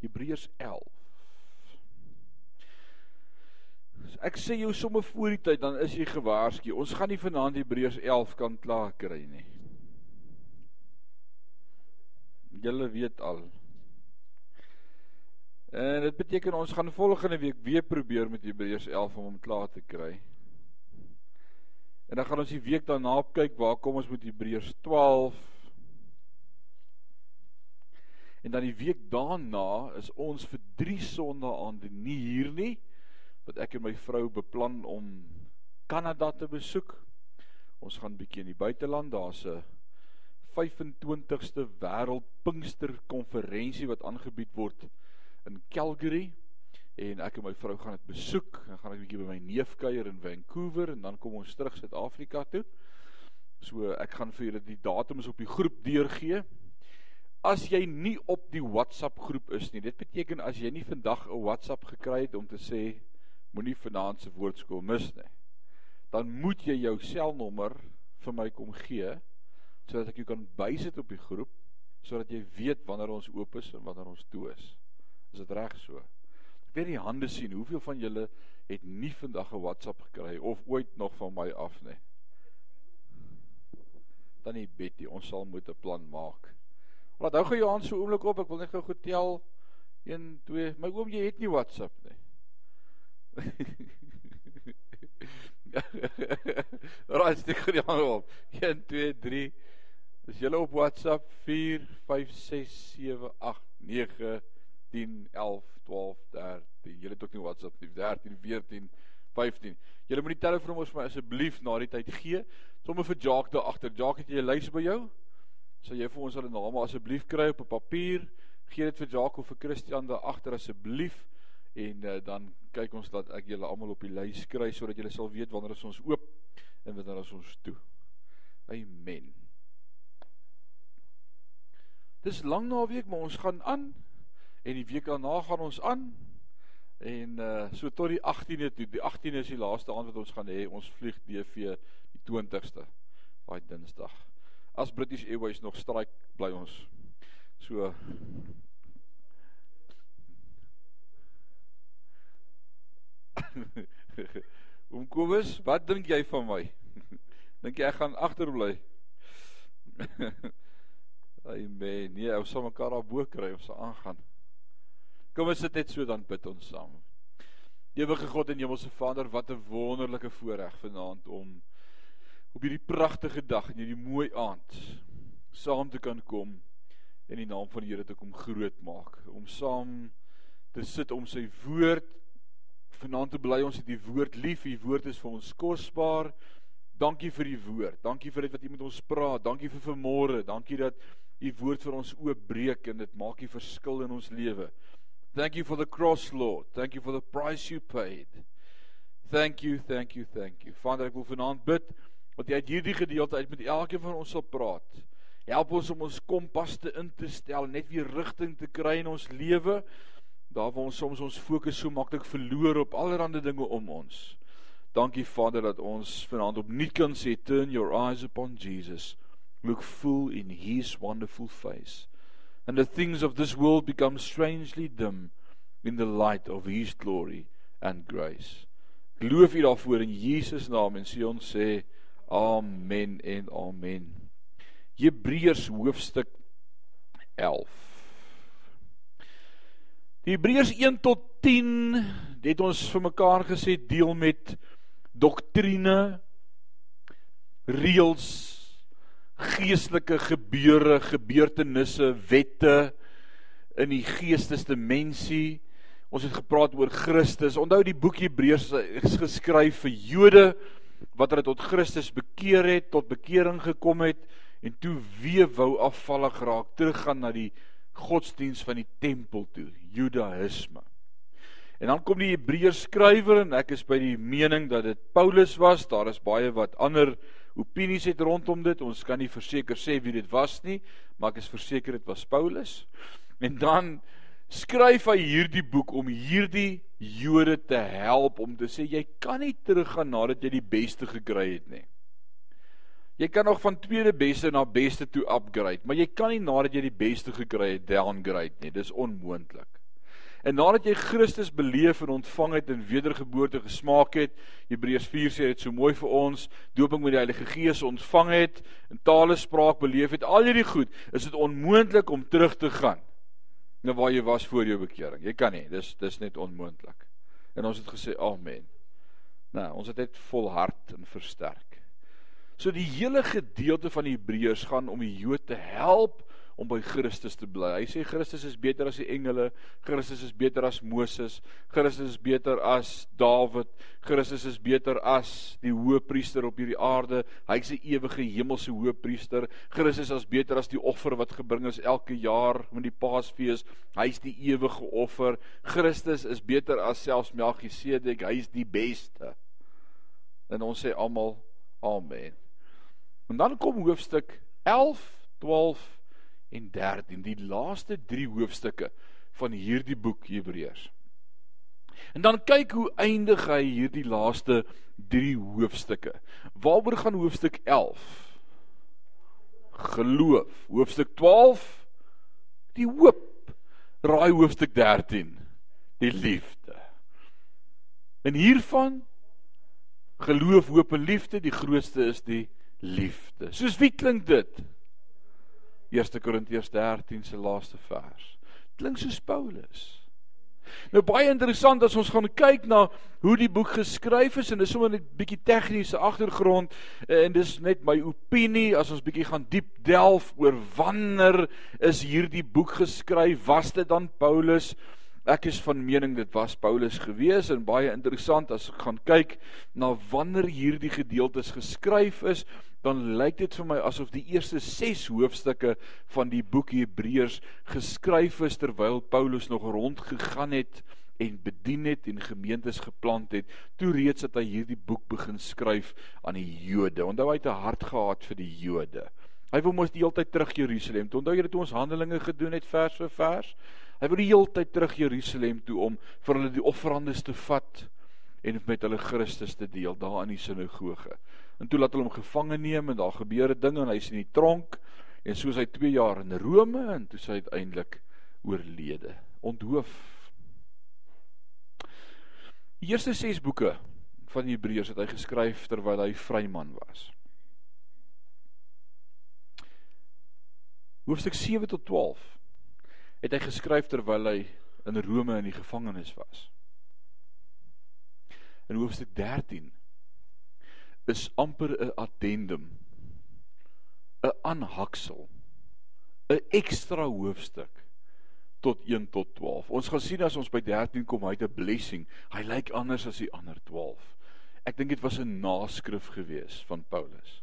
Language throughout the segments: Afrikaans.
Hebreërs 11. Ek sê jou sommer voor die tyd dan is jy gewaarsku. Ons gaan nie vanaand Hebreërs 11 kan klaar kry nie. Julle weet al. En dit beteken ons gaan volgende week weer probeer met Hebreërs 11 om hom klaar te kry. En dan gaan ons die week daarna kyk waar kom ons met Hebreërs 12 En dan die week daarna is ons vir 3 sondae nie hier nie wat ek en my vrou beplan om Kanada te besoek. Ons gaan bietjie in die buiteland, daar's 'n 25ste wêreld Pinkster konferensie wat aangebied word in Calgary en ek en my vrou gaan dit besoek. Dan gaan ek bietjie by my neef kuier in Vancouver en dan kom ons terug Suid-Afrika toe. So ek gaan vir julle die datums op die groep deurgee as jy nie op die WhatsApp groep is nie. Dit beteken as jy nie vandag 'n WhatsApp gekry het om te sê moenie vanaand se woordskool mis nie. Dan moet jy jou selnommer vir my kom gee sodat ek jou kan bysit op die groep sodat jy weet wanneer ons oop is en wanneer ons toe is. Is dit reg so? Ek weet die hande sien, hoeveel van julle het nie vandag 'n WhatsApp gekry of ooit nog van my af nie? Dan nie Betty, ons sal moet 'n plan maak. Laat hou gou jou hand so oomblik op. Ek wil net gou goed tel. 1 2. My oom, jy het nie WhatsApp nie. Raai steek gou die hand op. 1 2 3. Is julle op WhatsApp 4 5 6 7 8 9 10 11 12 13. Julle het ook nie WhatsApp nie. 13 14 15. Julle moet die telefoon ons vir asseblief na die tyd gee. Sommige vir Jacques daar agter. Jacques, het jy 'n lys by jou? Sal jy vir ons hulle name asseblief kry op 'n papier? Gee dit vir Jaco vir Christian daar agter asseblief en uh, dan kyk ons dat ek julle almal op die lys kry sodat julle sal weet wanneer ons oop en wanneer ons toe. Amen. Dis lang naweek, maar ons gaan aan en die week daarna gaan ons aan en uh so tot die 18de toe. Die 18de is die laaste aand wat ons gaan hê. Ons vlieg DV die 20ste. Daai Dinsdag as British Airways nog straik bly ons. So Oom Kobus, wat dink jy van my? Dink jy ek gaan agterbly? Amen. Nee, ons sal mekaar daar bo kry, ons sal aangaan. Kom ons sit net so dan bid ons saam. Ewige God en Hemelse Vader, wat 'n wonderlike voorreg vanaand om op hierdie pragtige dag en hierdie mooi aand saam te kan kom en die naam van die Here te kom groot maak om saam te sit om sy woord vanaand te bly ons het die woord lief die woord is vir ons kosbaar. Dankie vir die woord. Dankie vir dit wat u met ons praat. Dankie vir vanmôre. Dankie dat u woord vir ons oopbreek en dit maak die verskil in ons lewe. Thank you for the cross lord. Thank you for the price you paid. Thank you thank you thank you. Vader ek wil vanaand bid wat jy uit hierdie gedeelte uit met elkeen van ons sal praat. Help ons om ons kompas te in te stel, net weer rigting te kry in ons lewe. Daar waar ons soms ons fokus so maklik verloor op allerlei dinge om ons. Dankie Vader dat ons vanaand opnuut kan sê turn your eyes upon Jesus. Look full in his wonderful face. And the things of this world become strangely dim in the light of his glory and grace. Geloof U daarvoor in Jesus naam en sê ons sê Amen en amen. Hebreërs hoofstuk 11. Die Hebreërs 1 tot 10 het ons vir mekaar gesê deel met doktrine, reëls, geestelike gebeure, gebeurtenisse, wette in die geestesdimensie. Ons het gepraat oor Christus. Onthou die boek Hebreërs is geskryf vir Jode wat hulle tot Christus bekeer het, tot bekering gekom het en toe weer wou afvallig raak, teruggaan na die godsdiens van die tempel toe, Judaïsme. En dan kom die Hebreërs skrywer en ek is by die mening dat dit Paulus was. Daar is baie wat ander opinies het rondom dit. Ons kan nie verseker sê wie dit was nie, maar ek is verseker dit was Paulus. En dan skryf hy hierdie boek om hierdie Jode te help om te sê jy kan nie teruggaan nadat jy die beste gekry het nie. Jy kan nog van tweede beste na beste toe upgrade, maar jy kan nie nadat jy die beste gekry het downgrade nie. Dis onmoontlik. En nadat jy Christus beleef en ontvang het en wedergeboorte gesmaak het, Hebreërs 4 sê dit so mooi vir ons, dooping met die Heilige Gees ontvang het, en tale spraak beleef het, al hierdie goed, is dit onmoontlik om terug te gaan na waar jy was voor jou bekering. Jy kan nie, dis dis net onmoontlik. En ons het gesê amen. Nou, ons het dit volhard en versterk. So die hele gedeelte van Hebreërs gaan om die Jode te help om by Christus te bly. Hy sê Christus is beter as die engele, Christus is beter as Moses, Christus is beter as Dawid, Christus is beter as die hoëpriester op hierdie aarde. Hy's die ewige hemelse hoëpriester. Christus is beter as die offer wat gebring is elke jaar met die Paasfees. Hy's die ewige offer. Christus is beter as selfs Melchisedek. Hy's die beste. En ons sê almal amen. En dan kom hoofstuk 11, 12 en 13, die laaste 3 hoofstukke van hierdie boek Hebreërs. En dan kyk hoe eindig hy hierdie laaste 3 hoofstukke. Waaroor gaan hoofstuk 11? Geloof. Hoofstuk 12 die hoop. Raai hoofstuk 13 die liefde. En hiervan geloof, hoop en liefde, die grootste is die liefde. Soos wie klink dit? 1 Korintiërs 13 se laaste vers. Klink soos Paulus. Nou baie interessant as ons gaan kyk na hoe die boek geskryf is en dis sommer net bietjie tegniese agtergrond en dis net my opinie as ons bietjie gaan diep delf oor wanneer is hierdie boek geskryf? Was dit dan Paulus? Ek is van mening dit was Paulus gewees en baie interessant as ek gaan kyk na wanneer hierdie gedeeltes geskryf is dan lyk dit vir my asof die eerste 6 hoofstukke van die boek Hebreërs geskryf is terwyl Paulus nog rondgegaan het en bedien het en gemeentes geplant het. Toe reeds het hy hierdie boek begin skryf aan die Jode. Onthou hy het 'n hart gehad vir die Jode. Hy wou mos die hele tyd terug Jerusalem. Toe onthou jy dit ons Handelinge gedoen het vers vir vers. Hy wou die hele tyd terug Jerusalem toe om vir hulle die offerandes te vat en met hulle Christus te deel daar in die sinagoge. En toe laat hulle hom gevange neem en daar gebeur 'n ding en hy's in die tronk en soos hy 2 jaar in Rome en toe sy uiteindelik oorlede. Onthoof. Die eerste 6 boeke van die Hebreërs het hy geskryf terwyl hy vryman was. Hoofstuk 7 tot 12 het hy geskryf terwyl hy in Rome in die gevangenis was. In hoofstuk 13 is amper 'n addendum 'n aanhaksel 'n ekstra hoofstuk tot 1 tot 12. Ons gaan sien as ons by 13 kom, hy het 'n blessing. Hy lyk anders as die ander 12. Ek dink dit was 'n naskrif gewees van Paulus.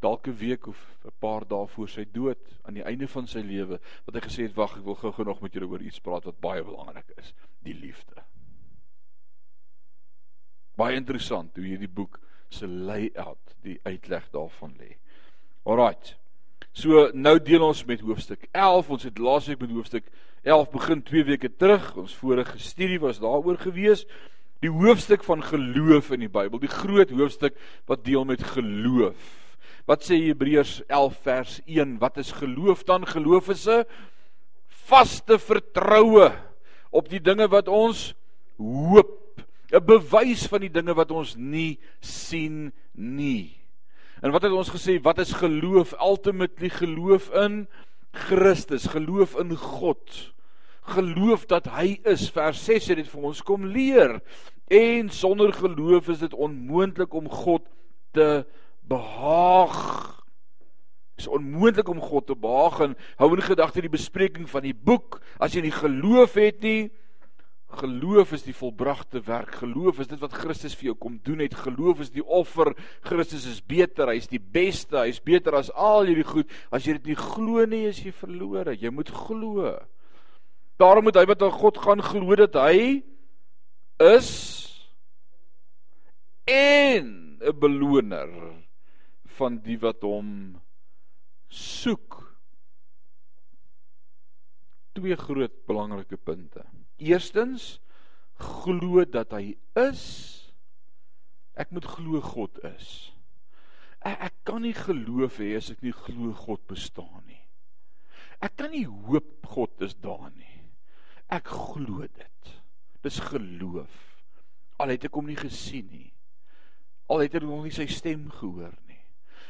Dalk 'n week of 'n paar dae voor sy dood aan die einde van sy lewe wat hy gesê het, "Wag, ek wil gou-gou nog met julle oor iets praat wat baie belangrik is, die liefde." Baie interessant hoe hierdie boek se layout die uitleg daarvan lê. Alraight. So nou deel ons met hoofstuk 11. Ons het laasweek met hoofstuk 11 begin 2 weke terug. Ons vorige studie was daaroor gewees. Die hoofstuk van geloof in die Bybel, die groot hoofstuk wat deel met geloof. Wat sê Hebreërs 11 vers 1? Wat is geloof dan? Geloof is 'n vaste vertroue op die dinge wat ons hoop 'n bewys van die dinge wat ons nie sien nie. En wat het ons gesê? Wat is geloof? Ultimately geloof in Christus, geloof in God. Geloof dat hy is. Vers 6 het dit vir ons kom leer. En sonder geloof is dit onmoontlik om God te behaag. Dit is onmoontlik om God te behaag en hou in gedagte die bespreking van die boek as jy nie geloof het nie, Geloof is die volbragte werk. Geloof is dit wat Christus vir jou kom doen het. Geloof is die offer. Christus is beter. Hy's die beste. Hy's beter as al hierdie goed. As jy dit nie glo nie, is jy verlore. Jy moet glo. Daarom moet hy wat aan God gaan glo dat hy is en 'n beloner van die wat hom soek. Twee groot belangrike punte. Eerstens glo dat hy is. Ek moet glo God is. Ek, ek kan nie geloof hê as ek nie glo God bestaan nie. Ek kan nie hoop God is daar nie. Ek glo dit. Dis geloof. Al het ek hom nie gesien nie. Al het ek nog nie sy stem gehoor nie.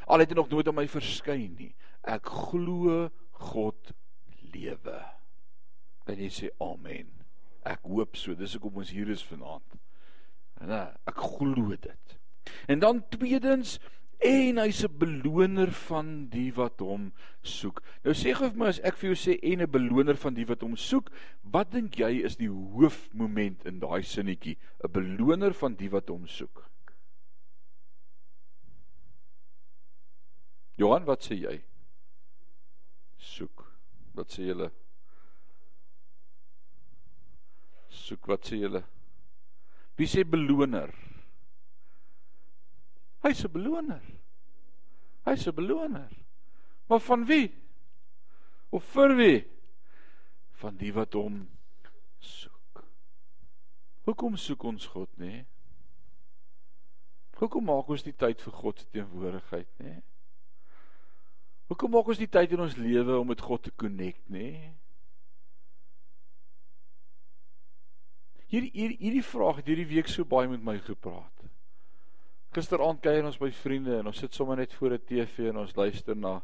Al het hy nog nooit aan my verskyn nie. Ek glo God lewe. En jy sê amen. Ek hoop so. Dis hoekom ons hier is vanaand. En ek glo dit. En dan tweedens en hy's 'n beloner van die wat hom soek. Nou sê gou vir my as ek vir jou sê en 'n beloner van die wat hom soek, wat dink jy is die hoofmoment in daai sinnetjie? 'n Beloner van die wat hom soek. Johan, wat sê jy? Soek. Wat sê julle? Soek, wat sê julle? Wie sê beloner? Hy's 'n beloner. Hy's 'n beloner. Maar van wie? Of vir wie? Van die wat hom soek. Hoekom soek ons God, nê? Hoekom maak ons die tyd vir God se teenwoordigheid, nê? Hoekom maak ons die tyd in ons lewe om met God te connect, nê? Nee? Hierdie hierdie hierdie vraag het hierdie week so baie met my gepraat. Gisteraand kuier ons by vriende en ons sit sommer net voor 'n TV en ons luister na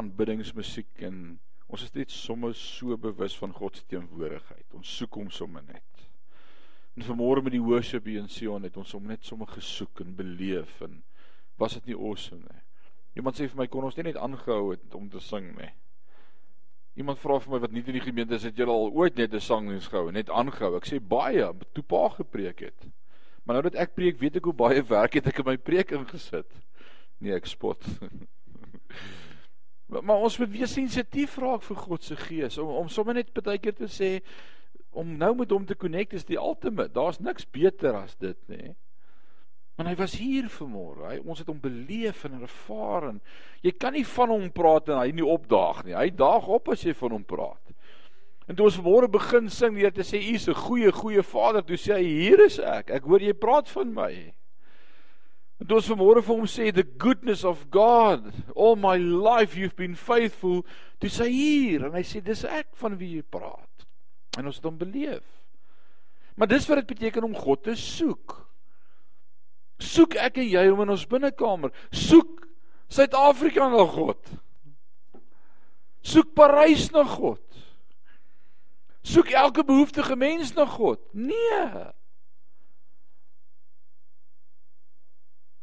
aanbiddingsmusiek en ons is net sommer so bewus van God se teenwoordigheid. Ons soek hom sommer net. En vanmôre met die worship hier in Sion het ons hom net sommer gesoek en beleef en was dit nie awesome nie. Iemand sê vir my kon ons net aangehou het om te sing nie. Iemand vra vir my wat nie in die gemeente is het jy al ooit net 'n sangdiens gehou net aangehou. Ek sê baie, toe pa gepreek het. Maar nou dat ek preek, weet ek hoe baie werk het ek in my preek ingesit. Nee, ek spot. maar, maar ons moet weer sensitief raak vir God se gees om om sommer net baie keer te sê om nou met hom te connect is die ultimate. Daar's niks beter as dit, nê. Want hy was hier vanmôre. Hy ons het hom beleef en ervaar en jy kan nie van hom praat en hy nie opdaag nie. Hy daag op as jy van hom praat. En toe ons vanmôre begin sing, Here te sê, "U is 'n goeie, goeie Vader." Toe sê hy, "Hier is ek. Ek hoor jy praat van my." En toe ons vanmôre vir hom sê, "The goodness of God, all my life you've been faithful." Toe sê hy, "Hier." En hy sê, "Dis ek van wie jy praat." En ons het hom beleef. Maar dis wat dit beteken om God te soek. Soek ek en jy hom in ons binnekamer. Soek Suid-Afrika na God. Soek Parys na God. Soek elke behoeftige mens na God? Nee.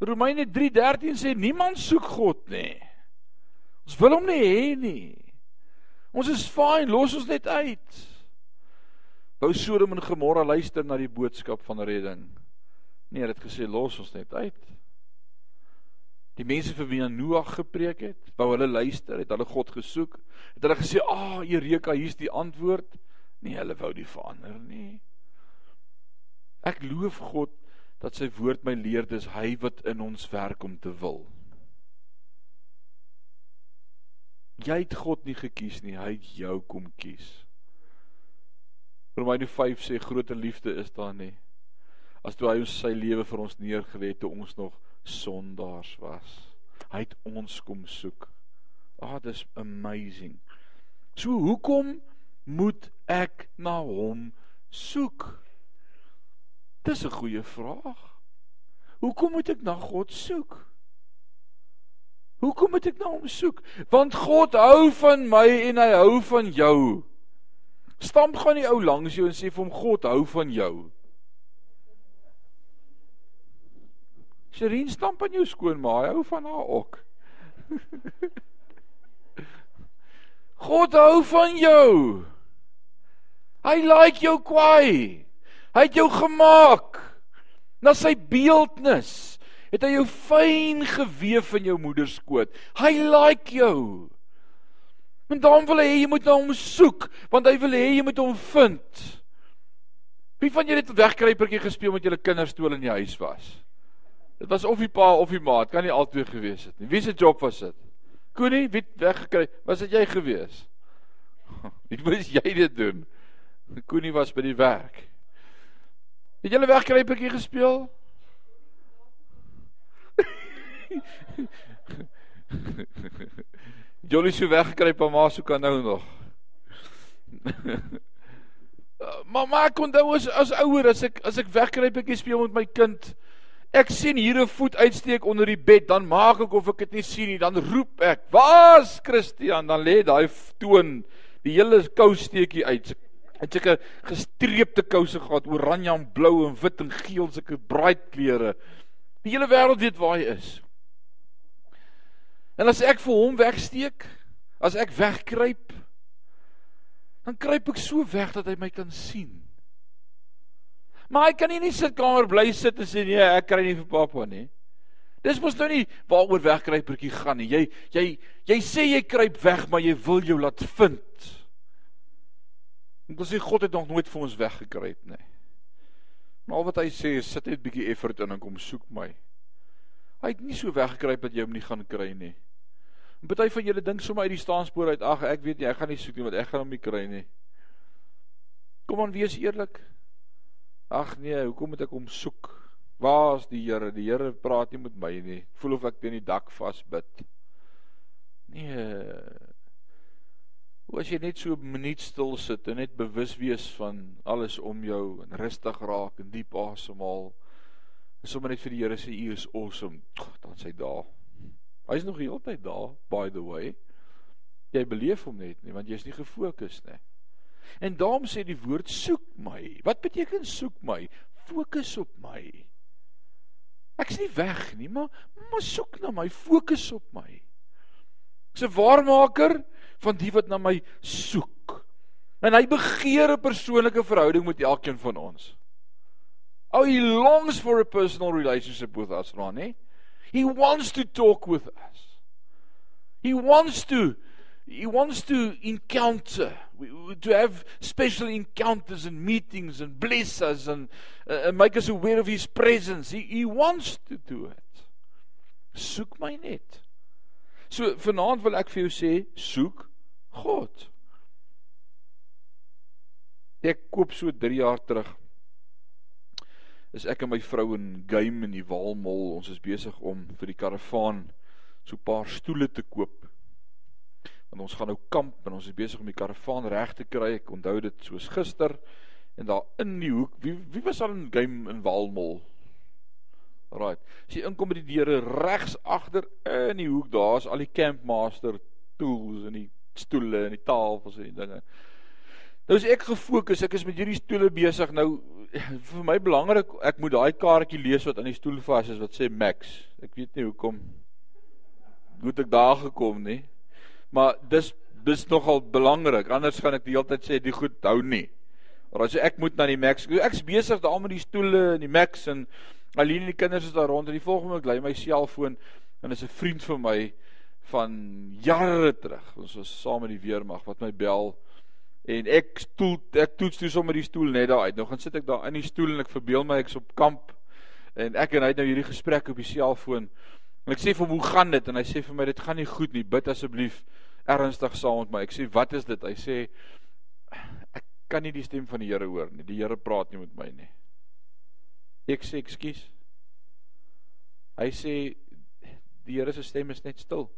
Romeine 3:13 sê niemand soek God nie. Ons wil hom nie hê nie. Ons is fyn, los ons net uit. Bou Sodom en Gomorra luister na die boodskap van redding. Nee, dit gesê los ons net uit. Die mense vir wie Noag gepreek het, wou hulle luister, het hulle God gesoek. Het hulle gesê, "Ag, ah, Eureka, hier's die antwoord." Nee, hulle wou nie verander nie. Ek loof God dat sy woord my leer dis hy wat in ons werk om te wil. Jy het God nie gekies nie, hy het jou kom kies. Romeine 5 sê groter liefde is daar nie as toe hy ons sy lewe vir ons neergelê het toe ons nog sondaars was. Hy het ons kom soek. Ah, dis amazing. So hoekom moet ek na hom soek? Dis 'n goeie vraag. Hoekom moet ek na God soek? Hoekom moet ek na hom soek? Want God hou van my en hy hou van jou. Stamp gaan die ou langs jou en sê vir hom God hou van jou. Sherin stamp aan jou skoonma, hy hou van haar ook. God hou van jou. Hy like jou kwai. Hy het jou gemaak na sy beeldnis. Het hy jou fyn gewewe in jou moeder se skoot. Hy like jou. En daarom wil hy hê jy moet na hom soek, want hy wil hê jy moet hom vind. Wie van julle het wegkruipertjie gespeel met julle kinders toe hulle in die huis was? Dit was of die pa of die ma, dit kan nie albei gewees het nie. Wie se job was dit? Koenie, wie het weggekry? Was dit jy gewees? Wie moes jy dit doen? Koenie was by die werk. Het julle wegkruipertjie gespeel? Jolly so weggekruip maar maar so kan nou nog. maar ek onthou as ouer as ek as ek ek speel met my kind. Ek sien hier 'n voet uitsteek onder die bed, dan maak ek of ek dit nie sien nie, dan roep ek, "Waar's Christian?" Dan lê daai toon die hele kousteekie uit. Het seker gestreepte kouse gehad, oranje en blou en wit en geel, sulke braai kleure. Die hele wêreld weet waar hy is. En as ek vir hom wegsteek, as ek wegkruip, dan kruip ek so weg dat hy my kan sien. Maar hy kan nie in die sitkamer bly sit en sê nee, ek kry nie vir pappa nie. Dis mos nou nie waaroor wegkruipertjie gaan nie. Jy jy jy sê jy kruip weg, maar jy wil jou laat vind. Ek wil sê God het nog nooit vir ons weggekruip nie. Maar al wat hy sê is sit net 'n bietjie effort in en kom soek my. Hy het nie so weggekruip dat jy hom nie gaan kry nie. En party van julle dink sommer uit die staanspoor uit, ag ek weet nie, ek gaan nie soek nie want ek gaan hom nie kry nie. Kom aan, wees eerlik. Ag nee, hoekom moet ek hom soek? Waar is die Here? Die Here praat nie met my nie. Ek voel of ek teen die dak vasbid. Nee. Hoe as jy net so 'n minuut stil sit en net bewus wees van alles om jou en rustig raak en diep asemhaal. En sommer net vir die Here sê u is awesome. Dan sê hy daar. Hy's nog heeltyd daar, by the way. Jy beleef hom net nie want jy's nie gefokus nie. En daarom sê die woord soek my. Wat beteken soek my? Fokus op my. Ek's nie weg nie, maar maar soek na my, fokus op my. Ek's 'n waarmaker van die wat na my soek. En hy begeer 'n persoonlike verhouding met elkeen van ons. Oh, he longs for a personal relationship with us, Ronnie. He wants to talk with us. He wants to he wants to encounter. To have special encounters and meetings and bless us and, uh, and make us aware of his presence. He, he wants to do it. Soek my net. So vanaand wil ek vir jou sê soek God. Ek koop so 3 jaar terug is ek en my vrou in game in die Waalmol ons is besig om vir die karavaan so 'n paar stoele te koop en ons gaan nou kamp en ons is besig om die karavaan reg te kry. Ek onthou dit soos gister en daar in die hoek, wie wie was al in game in Walmol? Right. As jy inkom by die deure regs agter in die hoek, daar's al die campmaster tools en die stoele en die tafels en die dinge. Nou is ek gefokus, ek is met hierdie stoele besig. Nou vir my belangrik, ek moet daai kaartjie lees wat aan die stoel vas is wat sê Max. Ek weet nie hoekom goed ek daar gekom nie. Maar dis dis nogal belangrik. Anders gaan ek die hele tyd sê die goed hou nie. Maar as ek moet na die Max, ek's besig daar met die stoele en die Max en Aline en die kinders is daar rond en die volgende oomblik lê my selfoon en is 'n vriend van my van jare terug. Ons was saam met die weermag wat my bel en ek stoel ek toets toe sommer die stoel net daar uit. Nou gaan sit ek daar in die stoel en ek verbeel my ek's op kamp en ek en hy het nou hierdie gesprek op die selfoon. En ek sê vir hom, "Hoe gaan dit?" En hy sê vir my, "Dit gaan nie goed nie. Bid asseblief ernstig saam met my." Ek sê, "Wat is dit?" Hy sê, "Ek kan nie die stem van die Here hoor nie. Die Here praat nie met my nie." Ek sê, "Ekskuus." Hy sê, "Die Here se stem is net stil."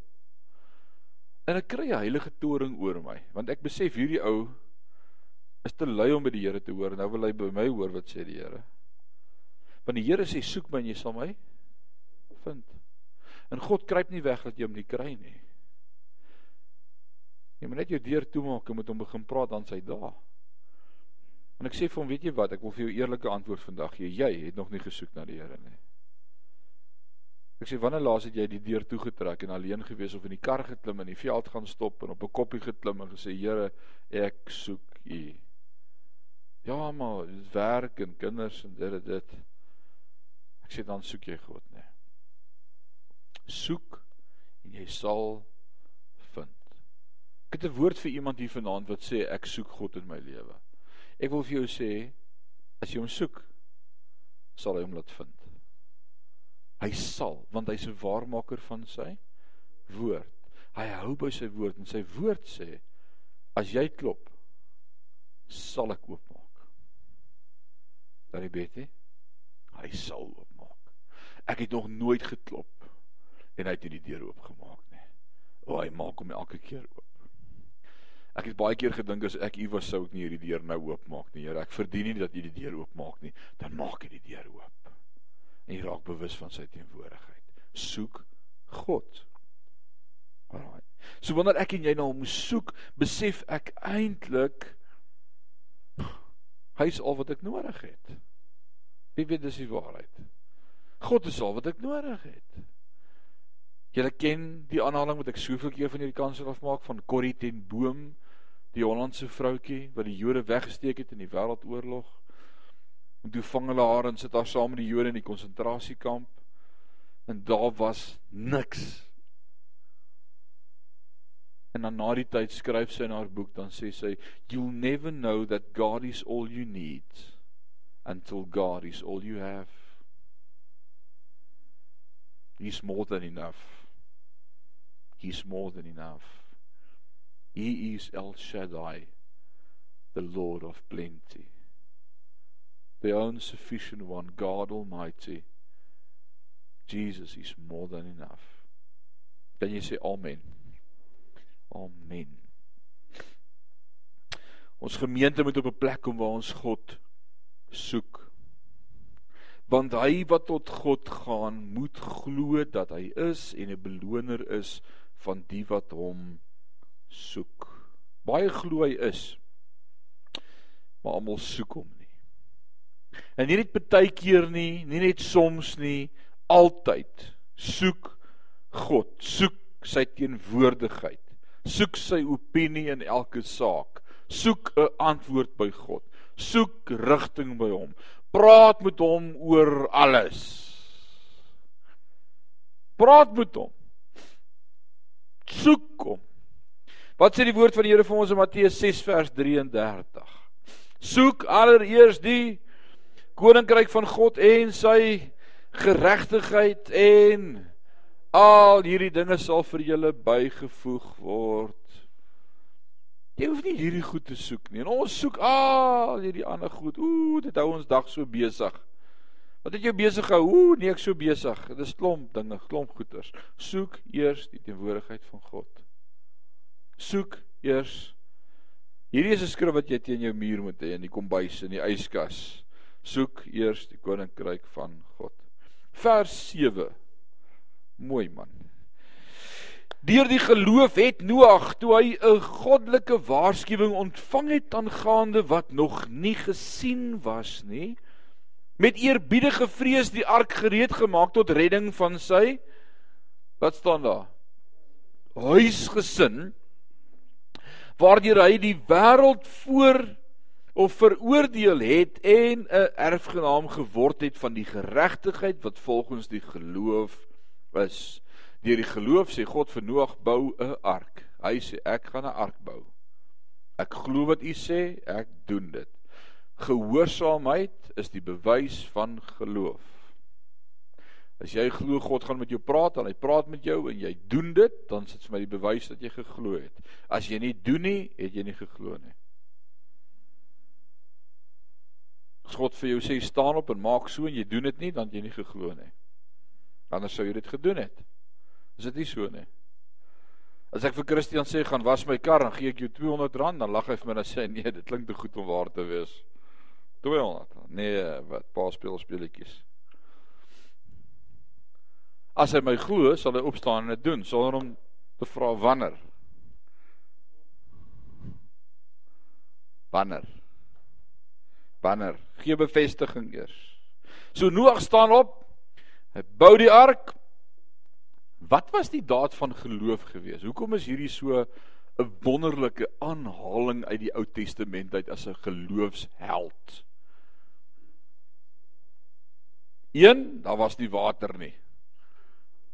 En ek kry 'n heilige toring oor my, want ek besef hierdie ou is te lui om by die Here te hoor. Nou wil hy by my hoor wat sê die Here. Want die Here sê, "Soek my en jy sal my vind." En God kruip nie weg dat jy hom nie kry nie. Jy moet net jou deur toemaak en met hom begin praat dan sy daar. En ek sê vir hom, weet jy wat, ek wil vir jou eerlike antwoord vandag gee. Jy het nog nie gesoek na die Here nie. Ek sê wanneer laas het jy die deur toegetrek en alleen gewees of in die kar geklim en in die veld gaan stop en op 'n koppie geklim en gesê Here, ek soek U. Ja, maar werk en kinders en dit dit dit. Ek sê dan soek jy God, nee soek en jy sal. Ek het 'n woord vir iemand hier vanaand wat sê ek soek God in my lewe. Ek wil vir jou sê as jy hom soek, sal hy hom laat vind. Hy sal, want hy's 'n waarmaker van sy woord. Hy hou by sy woord en sy woord sê as jy klop, sal ek oopmaak. Dan jy weet, hy sal oopmaak. Ek het nog nooit geklop en hy het nie die deur oopgemaak nie. O, hy maak hom elke keer oop. Ek het baie keer gedink as ek u was sou ek nie hierdie deur nou oopmaak nie, Here. Ek verdien nie dat u die deur oopmaak nie. Dan maak ek die deur oop. En jy raak bewus van sy teenwoordigheid. Soek God. Alraai. So wanneer ek en jy na nou hom soek, besef ek eintlik hy is al wat ek nodig het. Wie weet dis die waarheid. God is al wat ek nodig het. Julle ken die aanhaling wat ek soveel keer van hierdie kansel afmaak van Corrie ten Boom, die Hollandse vroutjie wat die Jode weggesteek het in die Wêreldoorlog. En toe vang hulle haar en sit haar saam met die Jode in die konsentrasiekamp. En daar was niks. En dan na die tyd skryf sy in haar boek dan sê sy you'll never know that God is all you need until God is all you have. He's more than enough. He's more than enough. He is El Shaddai, the Lord of plenty. The own sufficient one, God Almighty. Jesus is more than enough. Kan jy sê amen? Amen. Ons gemeente moet op 'n plek kom waar ons God soek. Want hy wat tot God gaan, moet glo dat hy is en 'n beloner is van die wat hom soek. Baie glo hy is. Maar almal soek hom nie. En nie net partykeer nie, nie net soms nie, altyd soek God, soek sy teenwoordigheid, soek sy opinie in elke saak, soek 'n antwoord by God, soek rigting by hom, praat met hom oor alles. Praat met hom soek hom. Wat sê die woord van die Here vir ons in Matteus 6 vers 33? Soek allereers die koninkryk van God en sy geregtigheid en al hierdie dinge sal vir julle bygevoeg word. Jy hoef nie hierdie goed te soek nie. En ons soek al hierdie ander goed. Ooh, dit hou ons dag so besig. Wat het jou besig gehou? Ooh, nee, ek so besig. Dit is klomp dinge, klomp goeters. Soek eers die teenwoordigheid van God. Soek eers Hierdie is 'n skrif wat jy teen jou muur moet hê in die kombuis en die yskas. Soek eers die koninkryk van God. Vers 7. Mooi man. Deur die geloof het Noag toe hy 'n goddelike waarskuwing ontvang het aangaande wat nog nie gesien was nie, met eerbiedige vrees die ark gereed gemaak tot redding van sy wat staan daar huisgesin waardeur hy die wêreld voor of veroordeel het en 'n erfgenaam geword het van die geregtigheid wat volgens die geloof is. Deur die geloof sê God vir Noag bou 'n ark. Hy sê ek gaan 'n ark bou. Ek glo wat u sê ek doen dit. Gehoorsaamheid is die bewys van geloof. As jy glo God gaan met jou praat en hy praat met jou en jy doen dit, dan is dit vir my die bewys dat jy geglo het. As jy nie doen nie, het jy nie geglo nie. As God vir jou sê staan op en maak so en jy doen dit nie, dan het jy nie geglo nie. Anders sou jy dit gedoen het. Is dit nie so nie? As ek vir Christian sê gaan was my kar, dan gee ek jou R200, dan lag hy vir my en sê nee, dit klink te goed om waar te wees. 200. Nee, wat pa speel speletjies. As hy my glo, sal hy opstaan en dit doen sonder om te vra wanneer. Wanneer? Wanneer? Gee bevestiging eers. So Noag staan op. Hy bou die ark. Wat was die daad van geloof gewees? Hoekom is hierdie so 'n wonderlike aanhaling uit die Ou Testament uit as 'n geloofsheld? Een, daar was nie water nie.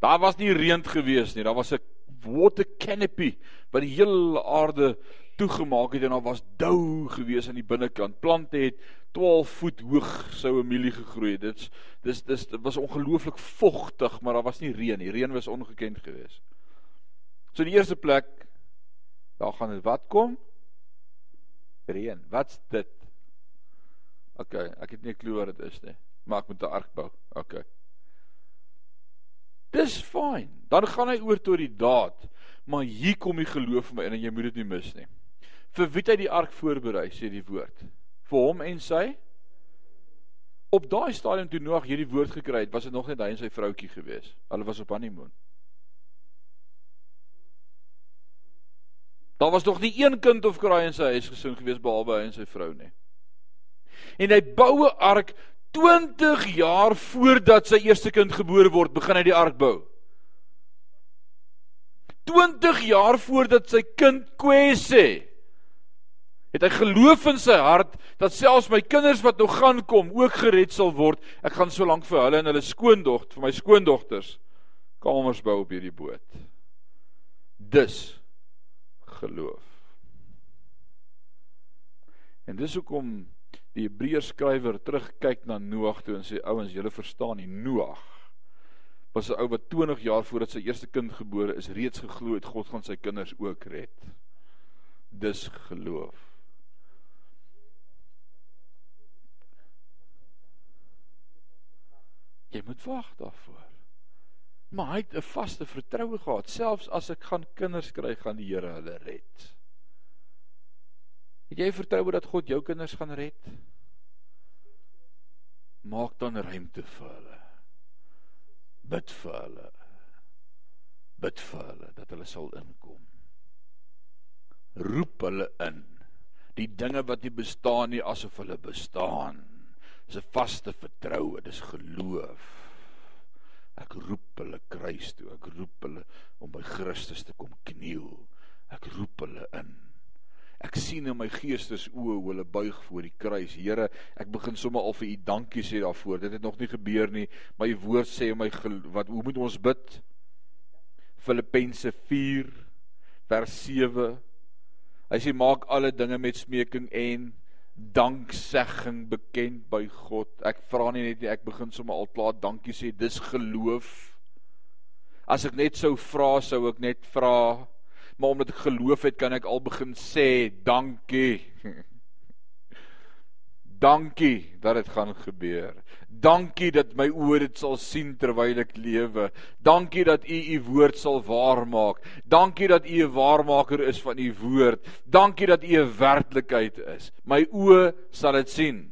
Daar was nie reën gewees nie. Daar was 'n water canopy wat die hele aarde toegemaak het en daar was dou gewees aan die binnekant. Plante het 12 voet hoog sou 'n mielie gegroei het. Dit's dis dis dit was ongelooflik vogtig, maar daar was nie reën nie. Reën was ongekend gewees. So in die eerste plek daar gaan dit wat kom? Reën. Wat's dit? OK, ek het nie 'n klou wat dit is nie maar ek moet 'n ark bou. OK. Dis fyn. Dan gaan hy oor tot die daad. Maar hier kom die geloof vir my in en jy moet dit nie mis nie. Vir wie het hy die ark voorberei, sê die woord? Vir hom en sy Op daai stadium toe Noag hierdie woord gekry het, was dit nog net hy en sy vroutjie gewees. Hulle was op honeymoon. Daar was nog nie een kind of kraai in sy huis gesin gewees behalwe hy en sy vrou nie. En hy bou 'n ark 20 jaar voordat sy eerste kind gebore word, begin hy die ark bou. 20 jaar voordat sy kind kwes sê het hy geloof in sy hart dat selfs my kinders wat nog gaan kom ook gered sal word. Ek gaan so lank vir hulle en hulle skoondogter, vir my skoondogters kamers bou op hierdie boot. Dis geloof. En dis hoekom die Hebreërs skrywer terugkyk na Noag toe en sê ouens, julle verstaan nie Noag was 'n ou wat 20 jaar voordat sy eerste kind gebore is reeds geglo het God gaan sy kinders ook red. Dis geloof. Jy moet wag daarvoor. Maar hy het 'n vaste vertroue gehad, selfs as ek gaan kinders kry, gaan die Here hulle red. Het jy vertroue dat God jou kinders gaan red? Maak dan ruimte vir hulle. Bid vir hulle. Bid vir hulle dat hulle sal inkom. Roep hulle in. Die dinge wat nie bestaan nie asof hulle bestaan. Dis 'n vaste vertroue, dis geloof. Ek roep hulle kruis toe, ek roep hulle om by Christus te kom kniel. Ek roep hulle in. Ek sien in my geestes oë hoe hulle buig voor die kruis. Here, ek begin sommer al vir u dankie sê daarvoor. Dit het nog nie gebeur nie, maar u woord sê my wat hoe moet ons bid? Filippense 4 vers 7. Hy sê maak alle dinge met smeking en danksegging bekend by God. Ek vra nie net nie, ek begin sommer al klaar dankie sê. Dis geloof. As ek net sou vra, sou ek net vra. Maar omdat ek geloof het, kan ek al begin sê dankie. Dankie dat dit gaan gebeur. Dankie dat my oë dit sal sien terwyl ek lewe. Dankie dat U U woord sal waarmaak. Dankie dat U 'n waarmaker is van U woord. Dankie dat U 'n werklikheid is. My oë sal dit sien.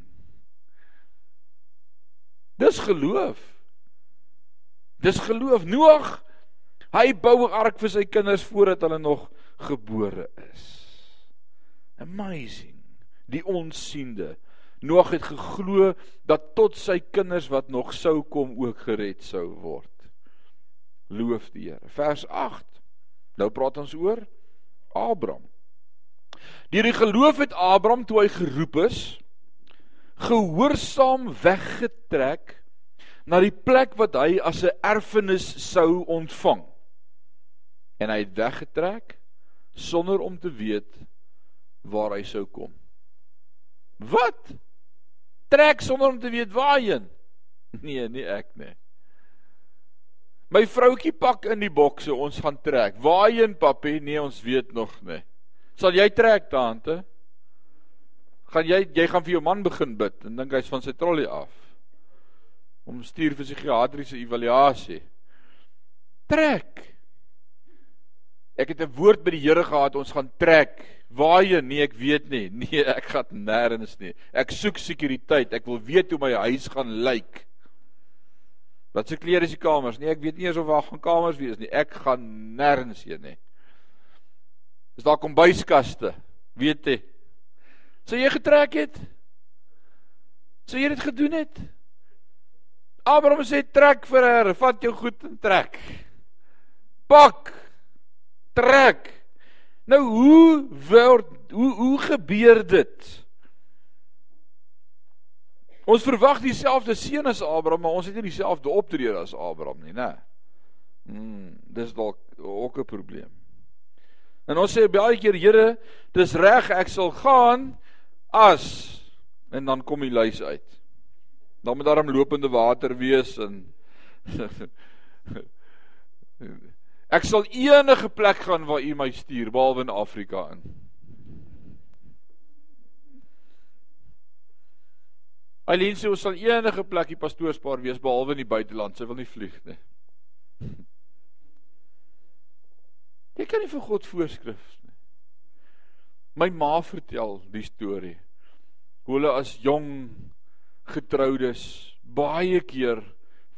Dis geloof. Dis geloof. Noag, hy bou 'n ark vir sy kinders voordat hulle nog gebore is. Amazing. Die onsiende Noag het geglo dat tot sy kinders wat nog sou kom ook gered sou word. Loof die Here. Vers 8. Nou praat ons oor Abraham. Deur die geloof het Abraham toe hy geroep is, gehoorsaam weggetrek na die plek wat hy as 'n erfenis sou ontvang. En hy het weggetrek sonder om te weet waar hy sou kom. Wat? trek sonder om te weet waarheen. Nee, nie ek nie. My vroutjie pak in die bokse, ons gaan trek. Waarheen, papie? Nee, ons weet nog nie. Sal jy trek daante? Gaan jy jy gaan vir jou man begin bid en dink hy's van sy trollie af. Om stuur vir psigiatriese evaluasie. Trek. Ek het 'n woord by die Here gehad, ons gaan trek. Waarheen? Nee, ek weet nie. Nee, ek gaan nêrens nie. Ek soek sekuriteit. Ek wil weet hoe my huis gaan lyk. Wat se klere is die kamers? Nee, ek weet nie eens of daar gaan kamers wees nie. Ek gaan nêrens heen nie. Is daar kombuiskaste? Weet jy? Sou jy getrek het? Sou jy dit gedoen het? Abraham sê trek vir her, vat jou goed en trek. Pak. Trek. Nou hoe word hoe hoe gebeur dit? Ons verwag dieselfde seun as Abraham, maar ons het nie dieselfde optrede as Abraham nie, né? Hmm, dis dalk ook 'n probleem. En ons sê baie keer, Here, dis reg, ek sal gaan as en dan kom die lys uit. Dan moet daar 'n lopende water wees en Ek sal enige plek gaan waar u my stuur behalwe in Afrika in. Alleen sê ons sal enige plek die pastoorspaar wees behalwe in die buiteland. Sy wil nie vlieg nie. Jy kan nie vir God voorskrif nie. My ma vertel die storie. Hoe hulle as jong getroudes baie keer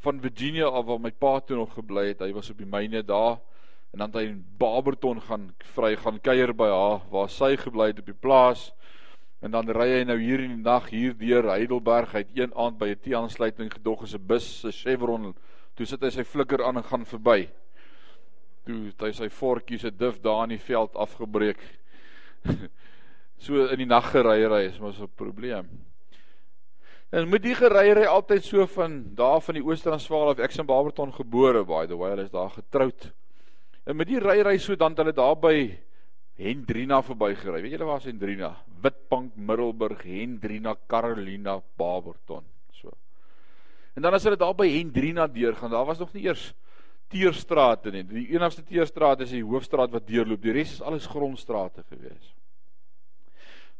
van Virginia af waar my pa toe nog gebly het. Hy was op die myne daar en dan het hy in Barberton gaan vry gaan kuier by haar waar sy gebly het op die plaas. En dan ry hy nou hier in die nag hier deur Heidelberg uit een aand by 'n T-aansluiting gedog is 'n bus, 'n Chevron. Toe sit hy sy flikker aan en gaan verby. Toe het hy sy vortjie se dif daar in die veld afgebreek. so in die nag gery ry is mos 'n probleem. En met die geryery altyd so van daar van die Oos-Transvaal af ek in Barberton gebore by the way, hulle is daar getroud. En met die ryery so dan hulle daar by Hendrina verbygery. Weet julle waar is Hendrina? Witbank, Middelburg, Hendrina, Carolina, Barberton. So. En dan as hulle daar by Hendrina deurgaan, daar was nog nie eers teerstrate nie. Die enigste teerstraat is die hoofstraat wat deurloop. Die res is alles grondstrate gewees.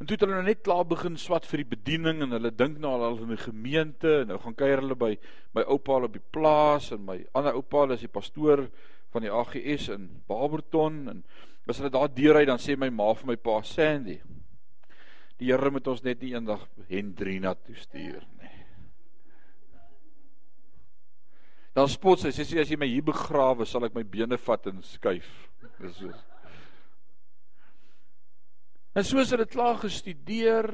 En toe het hulle nou net klaar begin swat vir die bediening en hulle dink nou al in die gemeente en nou gaan kuier hulle by my oupa op die plaas en my ander oupa is die pastoor van die AGS in Barberton en as hulle daar deurry dan sê my ma vir my pa Sandy die Here moet ons net nie eendag Hendrina toe stuur nie. Dan spot sy sê as jy my hier begrawe sal ek my bene vat en skuif. Dis so. En soos hulle klaar gestudeer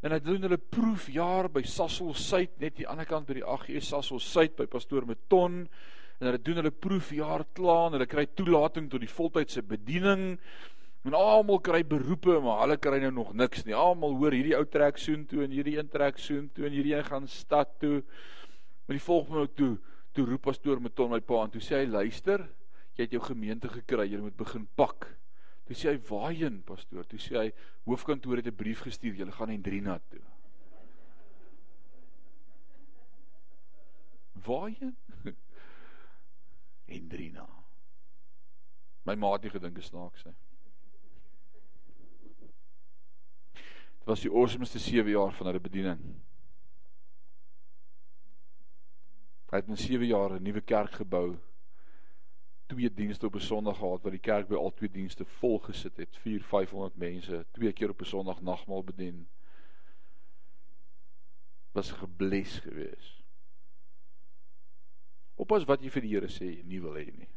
en hulle doen hulle proefjaar by Sasol Suid net die ander kant by die AGS Sasol Suid by pastoor Meton en hulle doen hulle proefjaar klaar en hulle kry toelating tot die voltydse bediening en almal kry beroepe maar hulle kry nou nog niks nie. Almal hoor hierdie ou trek soen toe en hierdie een trek soen toe en hierdie een gaan stad toe. Maar die volgende nou toe toe roep pastoor Meton my pa en toe sê hy luister, jy het jou gemeente gekry, jy moet begin pak. Toe sê hy waarheen pastoor? Toe sê hy hoofkantoor het 'n brief gestuur, julle gaan Hendrina toe. Waarheen? Hendrina. My ma het nie gedink dit snaaks nie. Dit was die awesomeste 7 jaar van hulle bediening. Hy het in 7 jaar 'n nuwe kerk gebou twee dienste op 'n Sondag gehad wat die kerk by al twee dienste vol gesit het. 4 500 mense, twee keer op 'n Sondag nagmaal bedien. Was gebles gewees. Oppas wat jy vir die Here sê nie wil hê nie.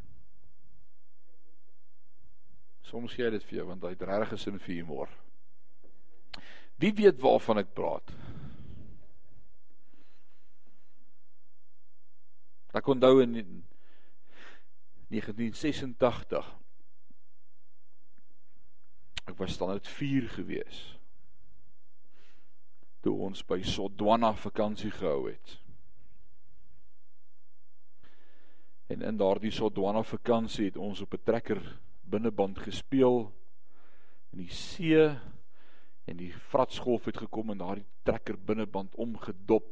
Soms hy dit vir jou want hy het regtig gesin vir humor. Wie weet waarvan ek praat? Ek onthou in 1986. Ek was dan uit 4 gewees. Toe ons by Sodwana vakansie gehou het. En in daardie Sodwana vakansie het ons op 'n trekker binneband gespeel. In die see en die vratsgolf het gekom en daardie trekker binneband omgedop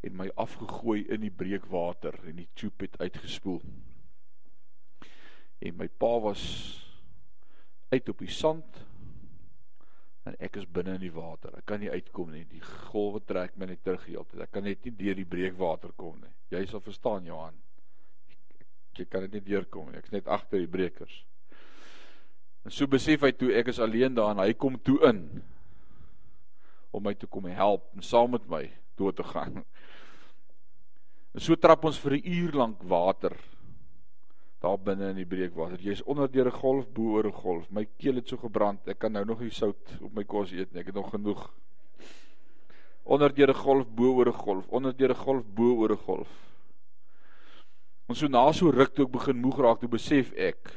en my afgegooi in die breekwater en die tube het uitgespoel en my pa was uit op die sand en ek is binne in die water. Ek kan nie uitkom nie. Die golwe trek my net terug heeltyd. Ek kan net nie deur die breekwater kom nie. Jy sal verstaan Johan. Ek kan dit nie deurkom nie. Ek's net agter die breekers. En so besef hy toe ek is alleen daar en hy kom toe in om my te kom help en saam met my dood te gaan. En so trap ons vir 'n uur lank water daar binne in die breekwater. Jy's onder deur 'n golf, bo oor 'n golf. My keel het so gebrand. Ek kan nou nog nie sout op my kos eet nie. Ek het nog genoeg. Onder deur 'n golf, bo oor 'n golf. Onder deur 'n golf, bo oor 'n golf. Ons so na so ruk toe ek begin moeg raak, toe besef ek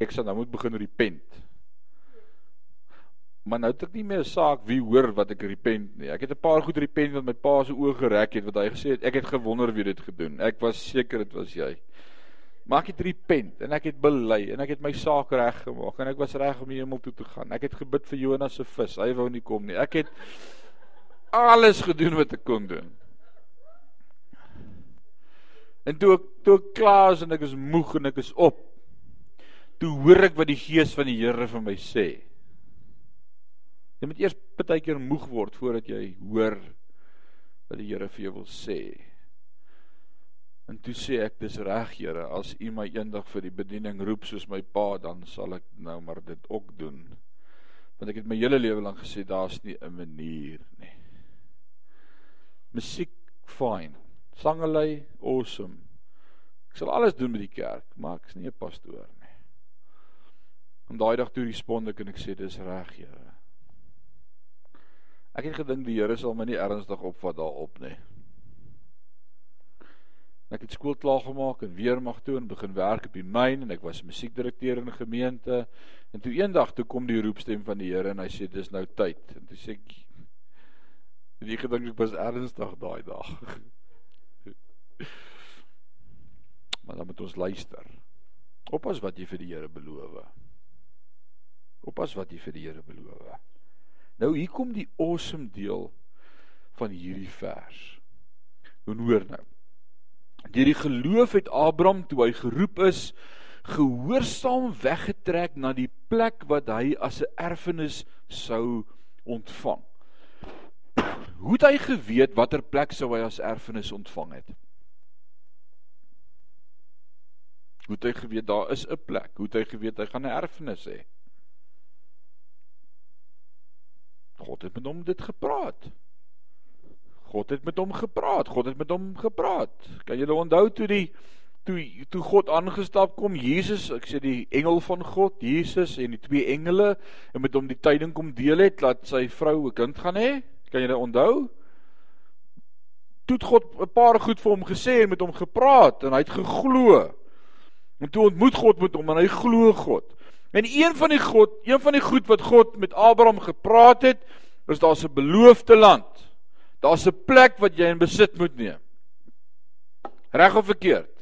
ek sal nou moet begin repent. Maar nou het ek nie meer 'n saak wie hoor wat ek repent nie. Ek het 'n paar goed repent wat my pa se oë gereg het wat hy gesê het ek het gewonder wie dit gedoen. Ek was seker dit was jy. Maar ek het repent en ek het bely en ek het my saak reg gemaak en ek was reg om hemel toe te gaan. Ek het gebid vir Jonas se vis. Hy wou nie kom nie. Ek het alles gedoen wat ek kon doen. En toe ek toe ek klaar is en ek is moeg en ek is op. Toe hoor ek wat die gees van die Here vir my sê. Jy moet eers baie keer moeg word voordat jy hoor wat die Here vir jou wil sê. En toe sê ek dis reg Here, as U my eendag vir die bediening roep soos my pa, dan sal ek nou maar dit ook doen. Want ek het my hele lewe lank gesê daar's nie 'n manier nie. Musiek fyn. Sangelei awesome. Ek sal alles doen met die kerk, maar ek's nie 'n pastoor nie. En daai dag toe respond ek en ek sê dis reg, Here. Ek het gedink die Here sal my nie ernstig opvat daarop nie. Ek het skool klaar gemaak en weer mag toe en begin werk op die myn en ek was musiekdirekteur in 'n gemeente. En toe eendag toe kom die roepstem van die Here en hy sê dis nou tyd. En toe sê ek die gedink ek was ernstig daai dag. maar dan moet ons luister. Oppas wat jy vir die Here beloof. Oppas wat jy vir die Here beloof. Nou hier kom die awesome deel van hierdie vers. Hoe hoor nou? Deur die geloof het Abraham toe hy geroep is, gehoorsaam weggetrek na die plek wat hy as 'n erfenis sou ontvang. Hoe het hy geweet watter plek sou hy as erfenis ontvang het? Hoe het hy geweet daar is 'n plek? Hoe het hy geweet hy gaan 'n erfenis hê? God het met hom dit gepraat. God het met hom gepraat. God het met hom gepraat. Kan julle onthou toe die toe toe God aangestap kom, Jesus, ek sê die engel van God, Jesus en die twee engele en met hom die tyding kom deel het dat sy vrou 'n kind gaan hê? Kan julle onthou? Toe het God 'n paar goed vir hom gesê en met hom gepraat en hy het geglo. En toe ontmoet God met hom en hy glo God. En een van die God, een van die goed wat God met Abraham gepraat het, is daar's 'n beloofde land. Daar's 'n plek wat jy in besit moet neem. Reg of verkeerd?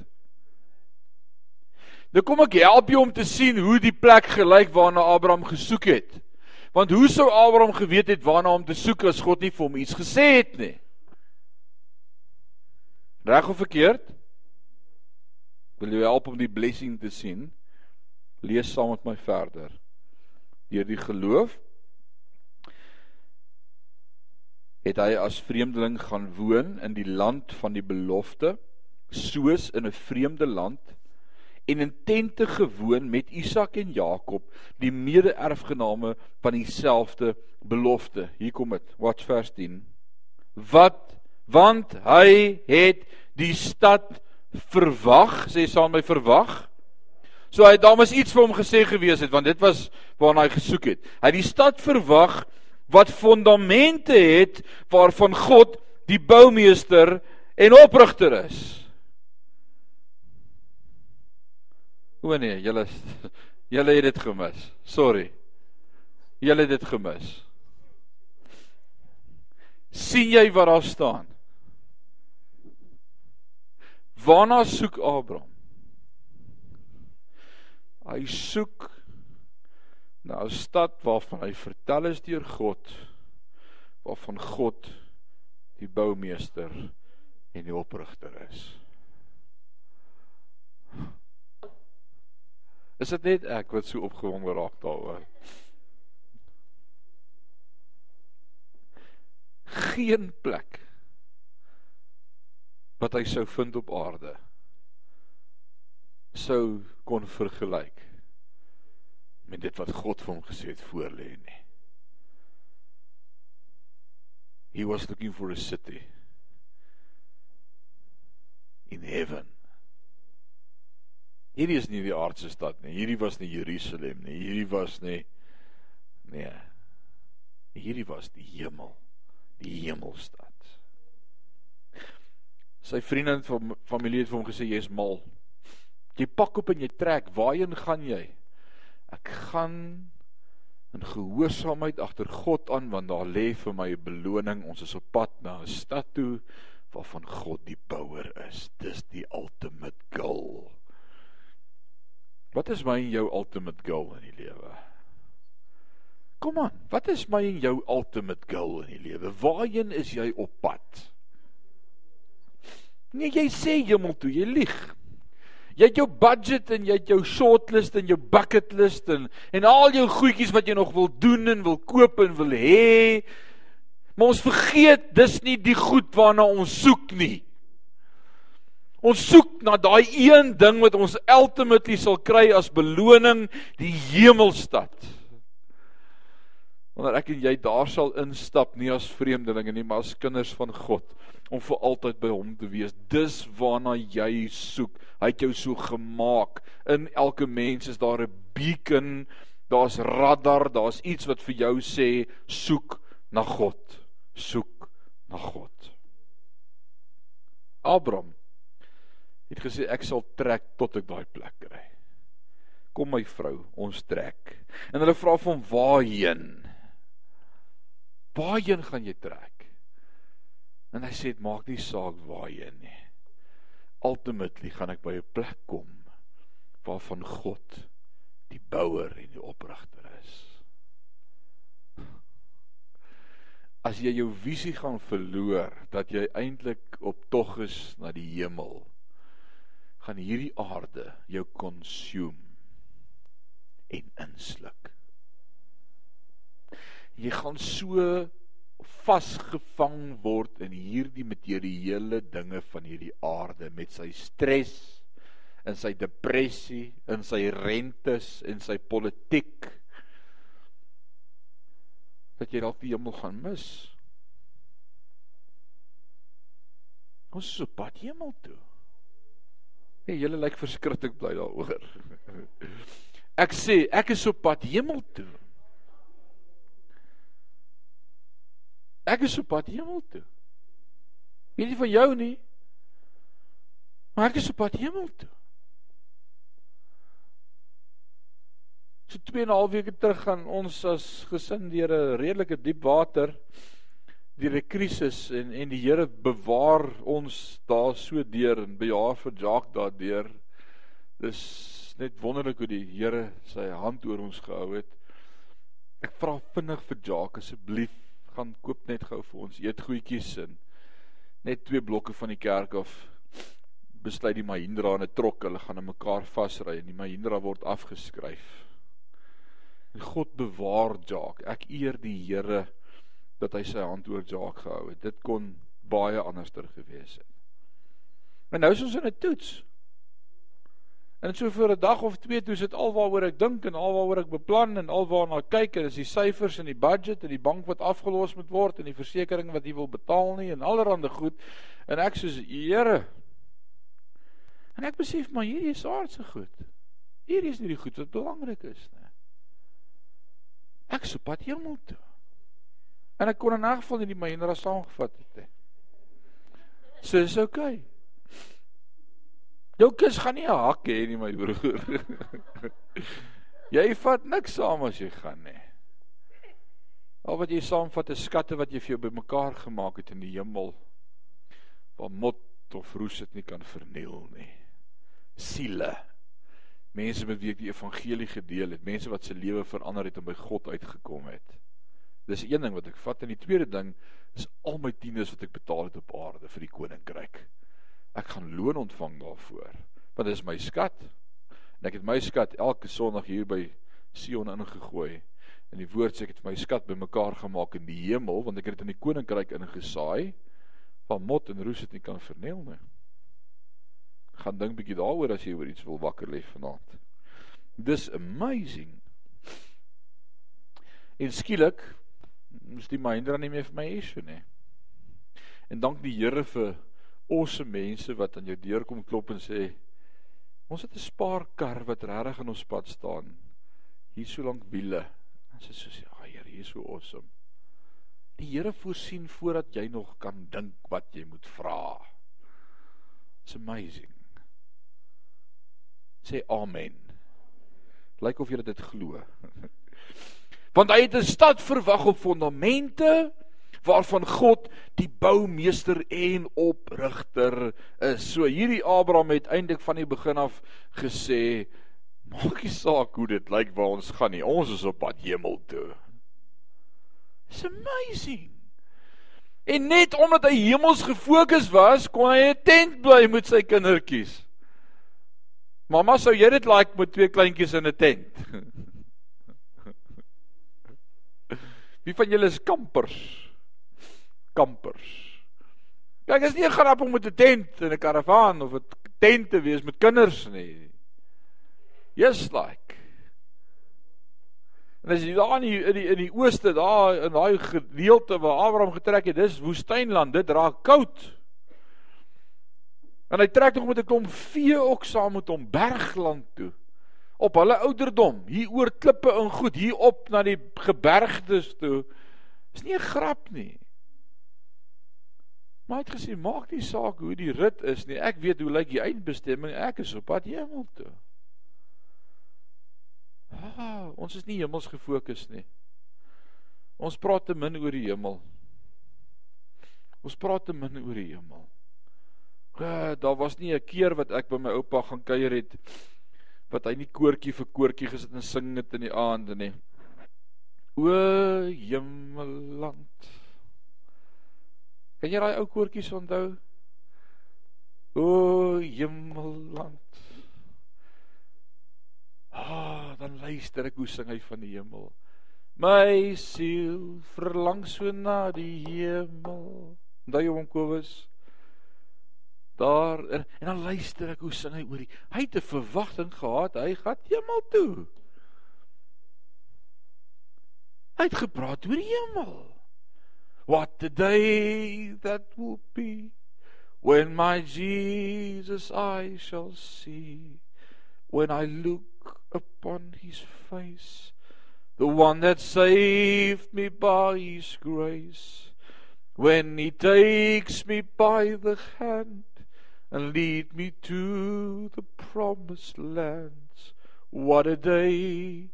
Nou kom ek help jou om te sien hoe die plek gelyk waarna Abraham gesoek het. Want hoe sou Abraham geweet het waarna om te soek as God nie vir hom iets gesê het nie? Reg of verkeerd? Wil jy help om die blessing te sien? Lees saam met my verder. Deur die geloof het hy as vreemdeling gaan woon in die land van die belofte soos in 'n vreemde land en in tente gewoon met Isak en Jakob die mede-erfgename van dieselfde belofte. Hier kom dit wat vers 10 wat? Want hy het die stad verwag sê saam my verwag. So hy daar was iets vir hom gesê gewees het want dit was waarna hy gesoek het. Hy die stad verwag wat fondamente het waarvan God die boumeester en oprigter is. O nee, julle julle het dit gemis. Sorry. Julle het dit gemis. sien jy wat daar staan? Waarna soek Abraham? Hy soek na 'n stad waarvan hy vertel is deur God waarvan God die boumeester en die oprigter is. Is dit net ek wat so opgewonde raak daaroor? Geen plek wat hy sou vind op aarde sou kon vergelyk met dit wat God vir hom gesê het voor lê nie. He was looking for a city in heaven. Hierdie is nie die aardse stad nie. Hierdie was nie Jerusalem nie. Hierdie was nie nee. Hierdie was die hemel, die hemelstad. Sy vriende en familie het vir hom gesê jy's mal. Jy pak op en jy trek. Waarheen gaan jy? Ek gaan in gehoorsaamheid agter God aan want daar lê vir my 'n beloning. Ons is op pad na 'n stad toe waarvan God die bouer is. Dis die ultimate goal. Wat is my en jou ultimate goal in die lewe? Kom aan, wat is my en jou ultimate goal in die lewe? Waarheen is jy op pad? Nee, jy sê hemel toe, jy lieg. Jy het jou budget en jy het jou shortlist en jou bucket list en en al jou goedjies wat jy nog wil doen en wil koop en wil hê. Maar ons vergeet dis nie die goed waarna ons soek nie. Ons soek na daai een ding wat ons ultimately sal kry as beloning, die hemelstad. wanneer ek en jy daar sal instap nie as vreemdelinge nie, maar as kinders van God om vir altyd by hom te wees. Dis waarna jy soek. Hy het jou so gemaak. In elke mens is daar 'n beacon, daar's radar, daar's iets wat vir jou sê soek na God. Soek na God. Abraham het gesê ek sal trek tot ek daai plek kry. Kom my vrou, ons trek. En hulle vra van waarheen? Waarheen gaan jy trek? En hy sê dit maak nie saak waarheen nie. Ultimately gaan ek by 'n plek kom waarvan God die bouer en die oprigter is. As jy jou visie gaan verloor dat jy eintlik op tog is na die hemel, gaan hierdie aarde jou consume en insluk. Jy gaan so vasgevang word in hierdie materiële dinge van hierdie aarde met sy stres en sy depressie en sy rentes en sy politiek dat jy dalk die hemel gaan mis. Ons is op pad hemel toe. Nee, julle lyk verskriklik bly daaroor. Ek sê, ek is op pad hemel toe. Ek is op pad hemel toe. Weet nie van jou nie. Maar ek is op pad hemel toe. So 2 en 'n half weke terug gaan ons as gesin deur 'n redelike diep water deur 'n krisis en en die Here bewaar ons daar so deur en bejaar vir Jacques daardeur. Dis net wonderlik hoe die Here sy hand oor ons gehou het. Ek vra vinnig vir Jacques asseblief gaan koop net gou vir ons eetgoedjies in. Net twee blokke van die kerk af besluit die Mahindra in 'n trok, hulle gaan aan mekaar vasry en die Mahindra word afgeskryf. En God bewaar Jacques. Ek eer die Here dat hy sy hand oor Jacques gehou het. Dit kon baie anderster gewees het. Maar nou is ons in 'n toets. En so vir 'n dag of twee toe sit alwaaroor ek dink en alwaaroor ek beplan en alwaarna kyk en is die syfers en die budget en die bank wat afgelos moet word en die versekerings wat jy wil betaal nie en allerlei goed en ek soos Here en ek besef maar hierdie is aardse goed. Hierdie is nie die goed wat belangrik is nie. Ek sop pad hemel toe. En ek kon in 'n geval nie die Mahindra saamgevat het nie. So is okay. Jou kus gaan nie 'n hak hê nie my broer. jy vat niks saam as jy gaan nie. Al wat jy saamvat is skatte wat jy vir jou bymekaar gemaak het in die hemel. Waar mot of roes dit nie kan verniel nie. Siele. Mense met wie ek die evangelie gedeel het, mense wat se lewe verander het en by God uitgekom het. Dis een ding wat ek vat en die tweede ding is al my tieners wat ek betaal het op aarde vir die koninkryk. Ek gaan loon ontvang daarvoor. Want dit is my skat. En ek het my skat elke Sondag hier by Sion ingegooi. En die woord sê ek het my skat bymekaar gemaak in die hemel want ek het dit in die koninkryk ingesaai van mot en roes dit nie kan verniel nie. Gaan dink bietjie daaroor as jy oor iets wil wakker lê vanaand. Dis amazing. En skielik moes die Mahindra nie meer vir my issue nie. En dank die Here vir awesome mense wat aan jou deur kom klop en sê ons het 'n spaarkar wat regtig in ons pad staan. Hier so lank wiele. En sê so ja, Here, hier is so awesome. Die Here voorsien voordat jy nog kan dink wat jy moet vra. It's amazing. Sê amen. Lyk of jy dit glo. want hy het 'n stad verwag op fondamente waarvan God die boumeester en oprigter is. So hierdie Abraham het eintlik van die begin af gesê maak nie saak hoe dit lyk waar ons gaan nie. Ons is op pad hemel toe. It's amazing. En net omdat hy hemels gefokus was, kon hy 'n tent bly met sy kindertjies. Mamma, sou jy dit like met twee kleintjies in 'n tent? Wie van julle is kampers? Kampers. Kyk, is nie 'n grap om met 'n tent in 'n karavaan of 'n tent te wees met kinders nie. Yes like. En as jy daar in die in die, in die ooste daar in daai gedeelte waar Abraham getrek het, dis woestynland, dit raak koud. En hy trek nog met 'n klomp vee ook saam met hom bergland toe. Op hulle ouderdom, hier oor klippe en goed, hier op na die gebergtes toe. Dis nie 'n grap nie. Maar hy het gesê maak nie saak hoe die rit is nie. Ek weet hoe lyk die eindbestemming. Ek is op pad hemel toe. Ah, ons is nie hemels gefokus nie. Ons praat te min oor die hemel. Ons praat te min oor die hemel. Uh, daar was nie 'n keer wat ek by my oupa gaan kuier het wat hy nie koortjie vir koortjie gesit en sing dit in die aande nie. O hemelland. Kan jy daai ou koortjies onthou? O hemelland. Ah, dan luister ek hoe sing hy van die hemel. My siel verlang so na die hemel. Onthou jy hom Kobus? daar en, en dan luister ek hoe sing hy oor die hy het 'n verwagting gehad hy gaan hemel toe hy het gepraat oor die hemel what the day that will be when my jesus i shall see when i look upon his face the one that saved me by his grace when he takes me by the hand and lead me to the promised lands. What a day,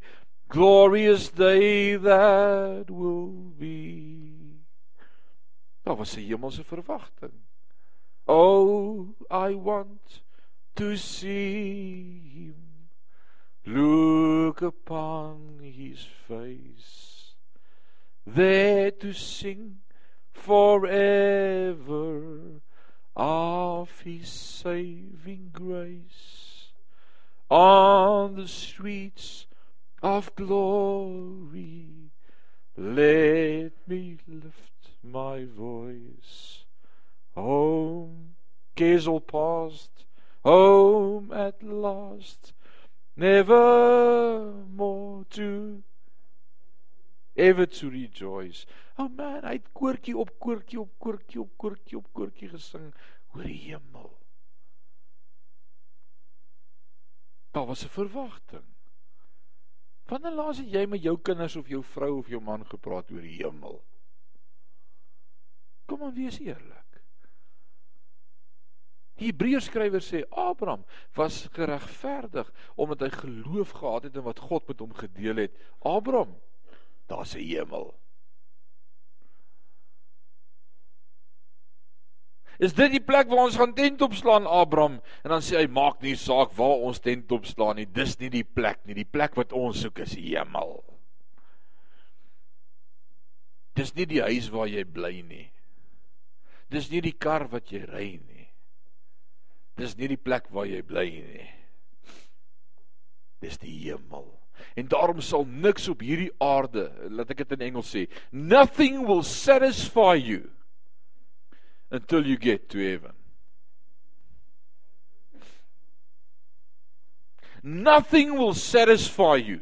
glorious day that will be. Daar was 'n hemelse verwagting. Oh, I want to see him. Look upon his face. There to sing forever of his saving grace on the streets of glory let Gesel past home at last never more to ever to rejoice. Oh man, hy het koortjie op koortjie op koortjie op koortjie op koortjie gesing oor die hemel. Daar was 'n verwagting. Wanneer laas het jy met jou kinders of jou vrou of jou man gepraat oor die hemel? Kom aan, wees eerlik. Hebreërskrywer sê Abraham was geregverdig omdat hy geloof gehad het in wat God met hom gedeel het. Abraham daar's 'n hemel. Is dit die plek waar ons gaan tent opslaan Abraham en dan sê hy maak nie saak waar ons tent opslaan nie dis nie die plek nie die plek wat ons soek is die hemel. Dis nie die huis waar jy bly nie. Dis nie die kar wat jy ry nie. Dis nie die plek waar jy bly nie. Dis die hemel. En daarom sal niks op hierdie aarde, laat ek dit in Engels sê, nothing will satisfy you until you get to heaven. Nothing will satisfy you.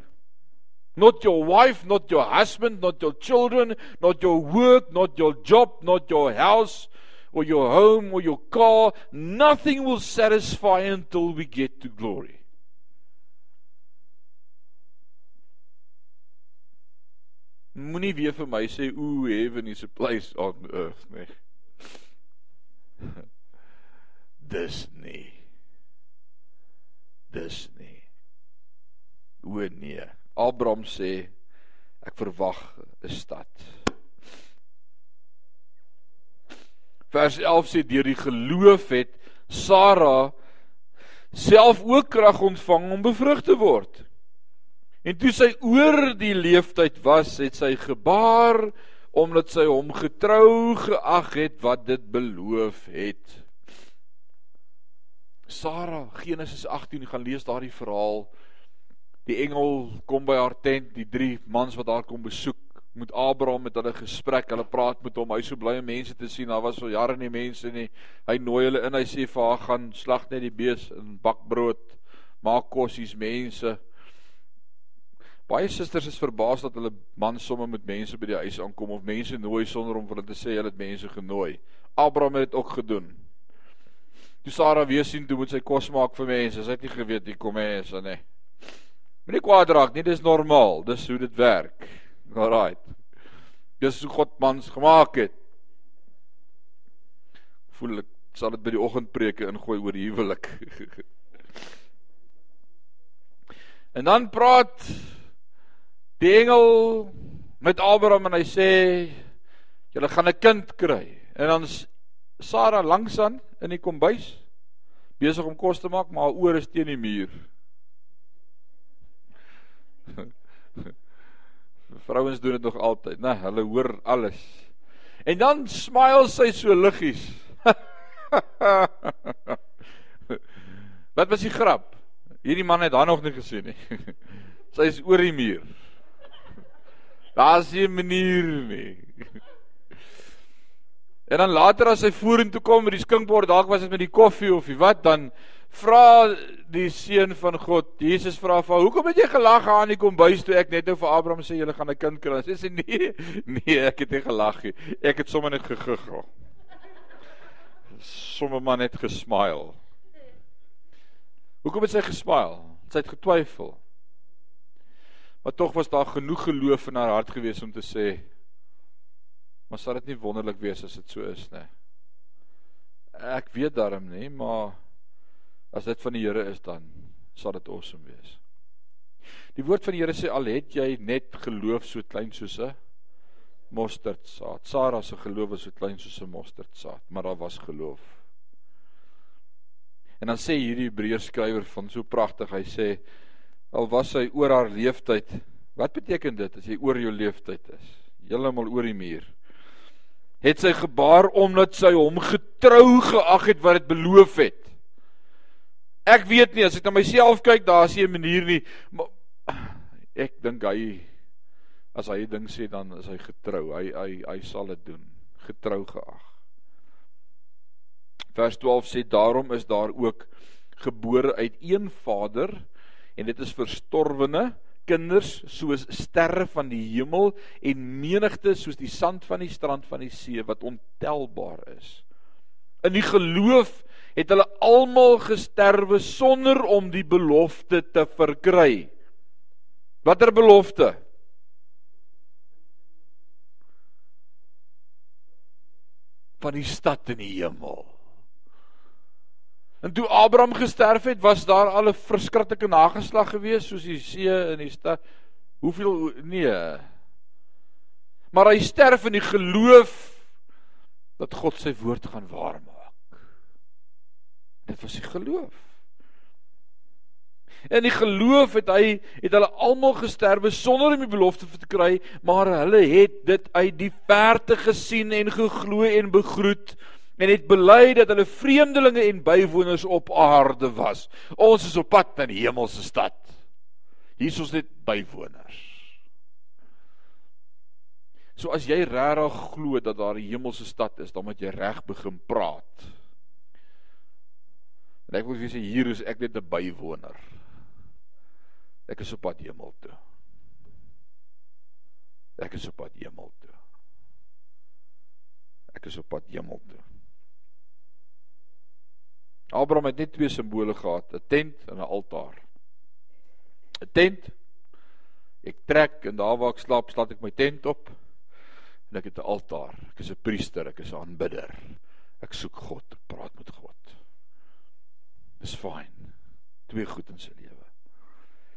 Not your wife, not your husband, not your children, not your work, not your job, not your house or your home or your car. Nothing will satisfy until we get to glory. Moenie weer vir my sê o heaven is a place on earth nie. Dis nie. Dis nie. O nee. Abraham sê ek verwag 'n stad. Vers 11 sê deur die geloof het Sara self ook krag ontvang om bevrug te word. En toe sy oor die leeftyd was, het sy gebaar omdat sy hom getrou geag het wat dit beloof het. Sara, Genesis 18, gaan lees daardie verhaal. Die engel kom by haar tent, die drie mans wat haar kom besoek, met Abraham met hulle gesprek. Hulle praat met hom. Hy so bly om mense te sien. Daar was al jare nie mense nie. Hy nooi hulle in. Hy sê vir haar gaan slag net die bees en bak brood. Maak kossies mense Baie susters is verbaas dat hulle man sommer met mense by die huis aankom of mense nooi sonder om vir hulle te sê hulle het mense genooi. Abraham het dit ook gedoen. Toe Sara weer sien toe moet sy kos maak vir mense. Sy het nie geweet hier kom mense nie. Moenie kwaad raak nie, dis normaal. Dis hoe dit werk. Alraait. Dis hoe God mans gemaak het. Voel ek sal dit by die oggendpreke ingooi oor huwelik. en dan praat die engel met Abraham en hy sê julle gaan 'n kind kry. En dan Sara langs aan in die kombuis besig om kos te maak, maar haar oor is teen die muur. Vrouens doen dit nog altyd, né? Hulle hoor alles. En dan smile sy so liggies. Wat was die grap? Hierdie man het haar nog nie gesien nie. Sy is oor die muur. Daar's nie 'n manier nie. En dan later as hy vorentoe kom met die skinkbord, dalk was dit met die koffie of wie wat, dan vra die seun van God, Jesus vra vir hom, "Hoekom het jy gelag aan die kombuis toe ek net nou vir Abraham sê jy gaan 'n kind kry?" Hy sê, "Nee, nee, ek het nie gelag nie. Ek het sommer net gegiggel." Sommige man het gesmile. Hoekom het sy gesmile? Sy het getwyfel. Maar tog was daar genoeg geloof in haar hart gewees om te sê maar sal dit nie wonderlik wees as dit so is nie. Ek weet daarom nie, maar as dit van die Here is dan sal dit awesome wees. Die woord van die Here sê al het jy net geloof so klein soos 'n mosterdsaad. Sara se geloof was so klein soos 'n mosterdsaad, maar daar was geloof. En dan sê hierdie Hebreërs skrywer van so pragtig, hy sê al was hy oor haar leeftyd. Wat beteken dit as jy oor jou leeftyd is? Heeltemal oor die muur. Het sy gebaar omdat sy hom getrou geag het wat dit beloof het. Ek weet nie as ek na myself kyk, daar is nie 'n manier nie, maar ek dink hy as hy 'n ding sê dan is hy getrou. Hy hy hy sal dit doen. Getrou geag. Vers 12 sê daarom is daar ook gebore uit een vader en dit is verstorwene kinders soos sterre van die hemel en menigte soos die sand van die strand van die see wat ontelbaar is. In die geloof het hulle almal gesterwe sonder om die belofte te verkry. Watter belofte? Van die stad in die hemel. En toe Abraham gesterf het, was daar al 'n verskriklike nageslag gewees soos die see in die stad. Hoeveel nee. Maar hy sterf in die geloof dat God sy woord gaan waarmaak. Dit was die geloof. En die geloof het hy het hulle almal gesterwe sonder om die belofte te kry, maar hulle het dit uit die verte gesien en geglo en begroet en het bely dat hulle vreemdelinge en bywoners op aarde was. Ons is op pad na die hemelse stad. Hier is ons net bywoners. So as jy regtig glo dat daar 'n hemelse stad is, dan moet jy reg begin praat. En ek wil vir sê hier is ek net 'n bywoner. Ek is op pad hemel toe. Ek is op pad hemel toe. Ek is op pad hemel toe. Abraham het net twee simbole gehad, 'n tent en 'n altaar. 'n Tent. Ek trek en daar waar ek slaap, slaat ek my tent op. En ek het 'n altaar. Ek is 'n priester, ek is 'n aanbidder. Ek soek God, ek praat met God. Dis fyn. Twee goed in sy lewe.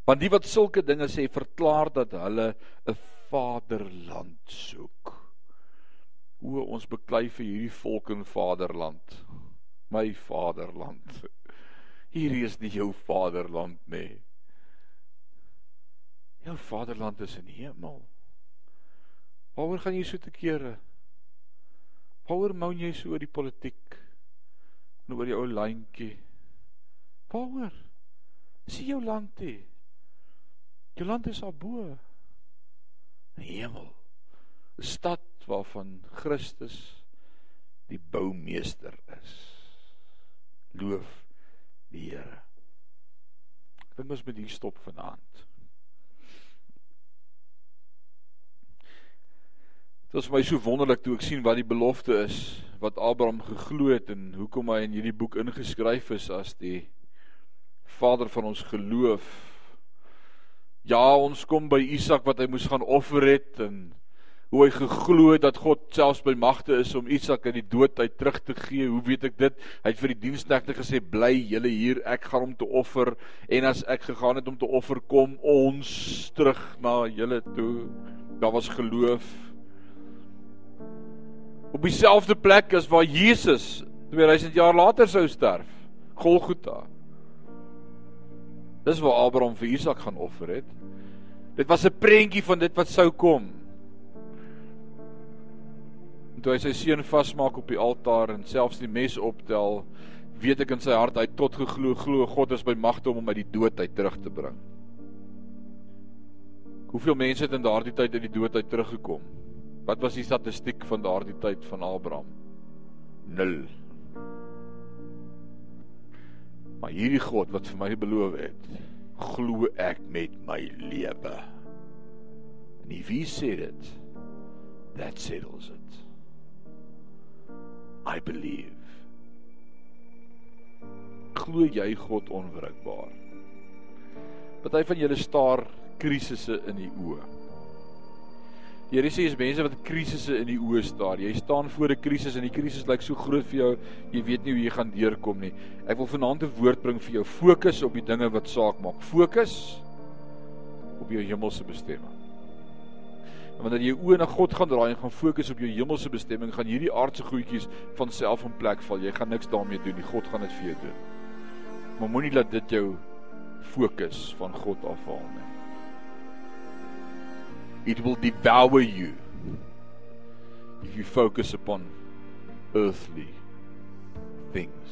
Want die wat sulke dinge sê, verklaar dat hulle 'n vaderland soek. O, ons beklei vir hierdie volk in vaderland my vaderland. Hierdie is nie jou vaderland nie. Jou vaderland is in die hemel. Waaroor gaan jy so te kere? Waaroor moan jy so oor die politiek? En oor jou ou landjie? Waaroor? Sien jou land toe. Jou land is daarbo. Die hemel. 'n Stad waarvan Christus die boumeester is. Loof die Here. Ek dink ons moet hier stop vanaand. Dit was vir my so wonderlik toe ek sien wat die belofte is wat Abraham geglo het en hoekom hy in hierdie boek ingeskryf is as die vader van ons geloof. Ja, ons kom by Isak wat hy moes gaan offer het en hoe hy geglo het dat God selfs by magte is om Isak uit die dood uit terug te gee. Hoe weet ek dit? Hy het vir die diensknegte gesê: "Bly julle hier, ek gaan hom te offer en as ek gegaan het om te offer, kom ons terug na julle toe." Daar was geloof op dieselfde plek as waar Jesus 2000 jaar later sou sterf, Golgotha. Dis waar Abraham vir Isak gaan offer het. Dit was 'n prentjie van dit wat sou kom. En toe hy sy seun vasmaak op die altaar en selfs die mes optel, weet ek in sy hart hy tot geglo glo God is by magte om hom uit die dood uit terug te bring. Hoeveel mense het in daardie tyd uit die dood uit teruggekom? Wat was die statistiek van daardie tyd van Abraham? 0. Maar hierdie God wat vir my beloof het, glo ek met my lewe. En wie sê dit? That settles it. I believe. Glo jy God onwrikbaar? Party van julle staar krisisse in die oë. Here sê is mense wat krisisse in die oë staar. Jy staan voor 'n krisis en die krisis lyk so groot vir jou, jy weet nie hoe jy gaan deurkom nie. Ek wil vanaand 'n woord bring vir jou. Fokus op die dinge wat saak maak. Fokus op jou hemelse bestemming. En wanneer jy oë na God gaan draai en gaan fokus op jou hemelse bestemming, gaan hierdie aardse goedjies van self in plek val. Jy gaan niks daarmee doen nie. God gaan dit vir jou doen. Maar moenie laat dit jou fokus van God afhaal nie. It will devour you if you focus upon earthly things.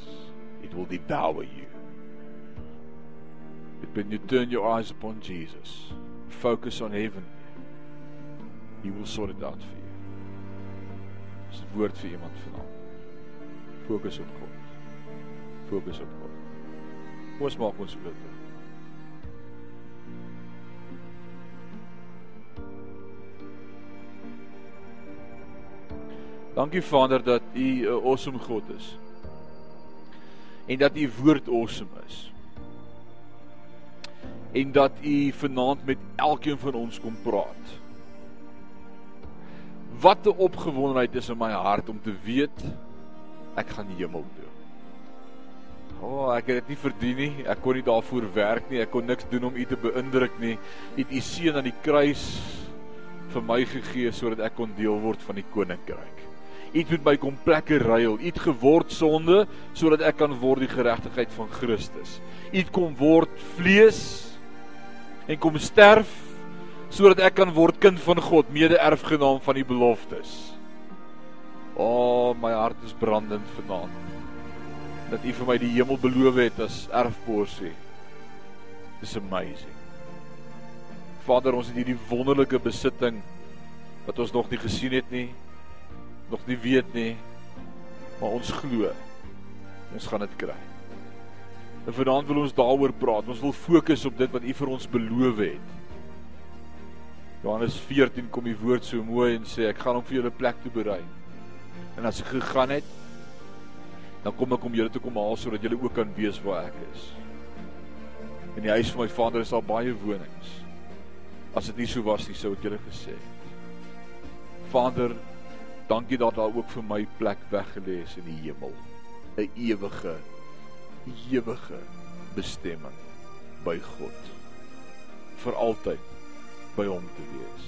It will devour you. But when you turn your eyes upon Jesus, focus on heaven, He will sort it out for you. Dis 'n woord vir iemand vanaand. Fokus op God. Fokus op God. Ons maak ons oop. Dankie Vader dat U 'n awesome God is. En dat U woord awesome is. En dat U vanaand met elkeen van ons kom praat. Wat 'n opgewondenheid is in my hart om te weet ek gaan die hemel toe. O, oh, ek het dit nie verdien nie. Ek kon nie daarvoor werk nie. Ek kon niks doen om U te beïndruk nie. U het U seun aan die kruis vir my gegee sodat ek kon deel word van die koninkryk. U het met my kom plekke ruil. U het geword sonde sodat ek kan word die geregtigheid van Christus. U het kom word vlees en kom sterf sodat ek kan word kind van God, mede-erfgenaam van die beloftes. O, oh, my hart is brandend vanaand. Dat U vir my die hemel beloof het as erfporsie. Dis amazing. Vader, ons het hierdie wonderlike besitting wat ons nog nie gesien het nie nog nie weet nie, maar ons glo ons gaan dit kry. En vanaand wil ons daaroor praat. Ons wil fokus op dit wat U vir ons beloof het. Johannes 14 kom die woord so mooi en sê ek gaan hom vir julle plek toe berei. En as ek gegaan het, dan kom ek om julle te kom haal sodat julle ook kan weet waar ek is. In die huis van my Vader is daar baie wonings. As dit nie so was nie, sou ek julle gesê het. Vader, Dankie dat daar ook vir my plek weggelê is in die hemel. 'n Ewige ewige bestemming by God. vir altyd by hom te wees.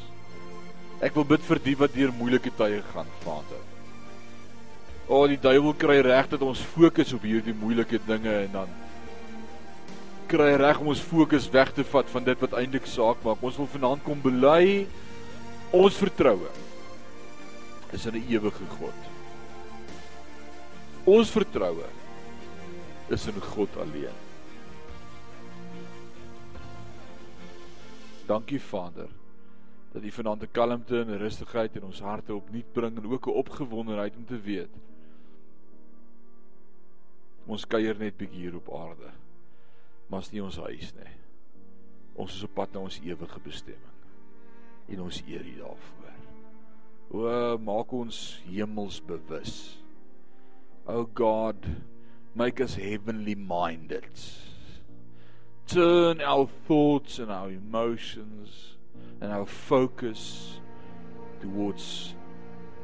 Ek wil bid vir die wat deur moeilike tye gaan, Vader. O, die duiwel kry reg dat ons fokus op hierdie moeilike dinge en dan kry hy reg om ons fokus weg te vat van dit wat eintlik saak maak. Ons wil vanaand kom bely ons vertroue is 'n ewige God. Ons vertroue is in God alleen. Dankie Vader dat U vanaand 'n kalmte en rustigheid in ons harte opnuut bring en ook 'n opgewondenheid om te weet ons kuier net bietjie hier op aarde. Maar is nie ons huis nie. Ons is op pad na ons ewige bestemming. En ons eer U daarvoor. O maak ons hemels bewus. O God, make us heavenly minded. Turn our thoughts and our emotions and our focus towards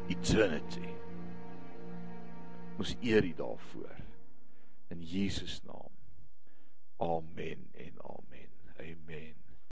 eternity. Ons eer U daarvoor in Jesus naam. Amen en amen.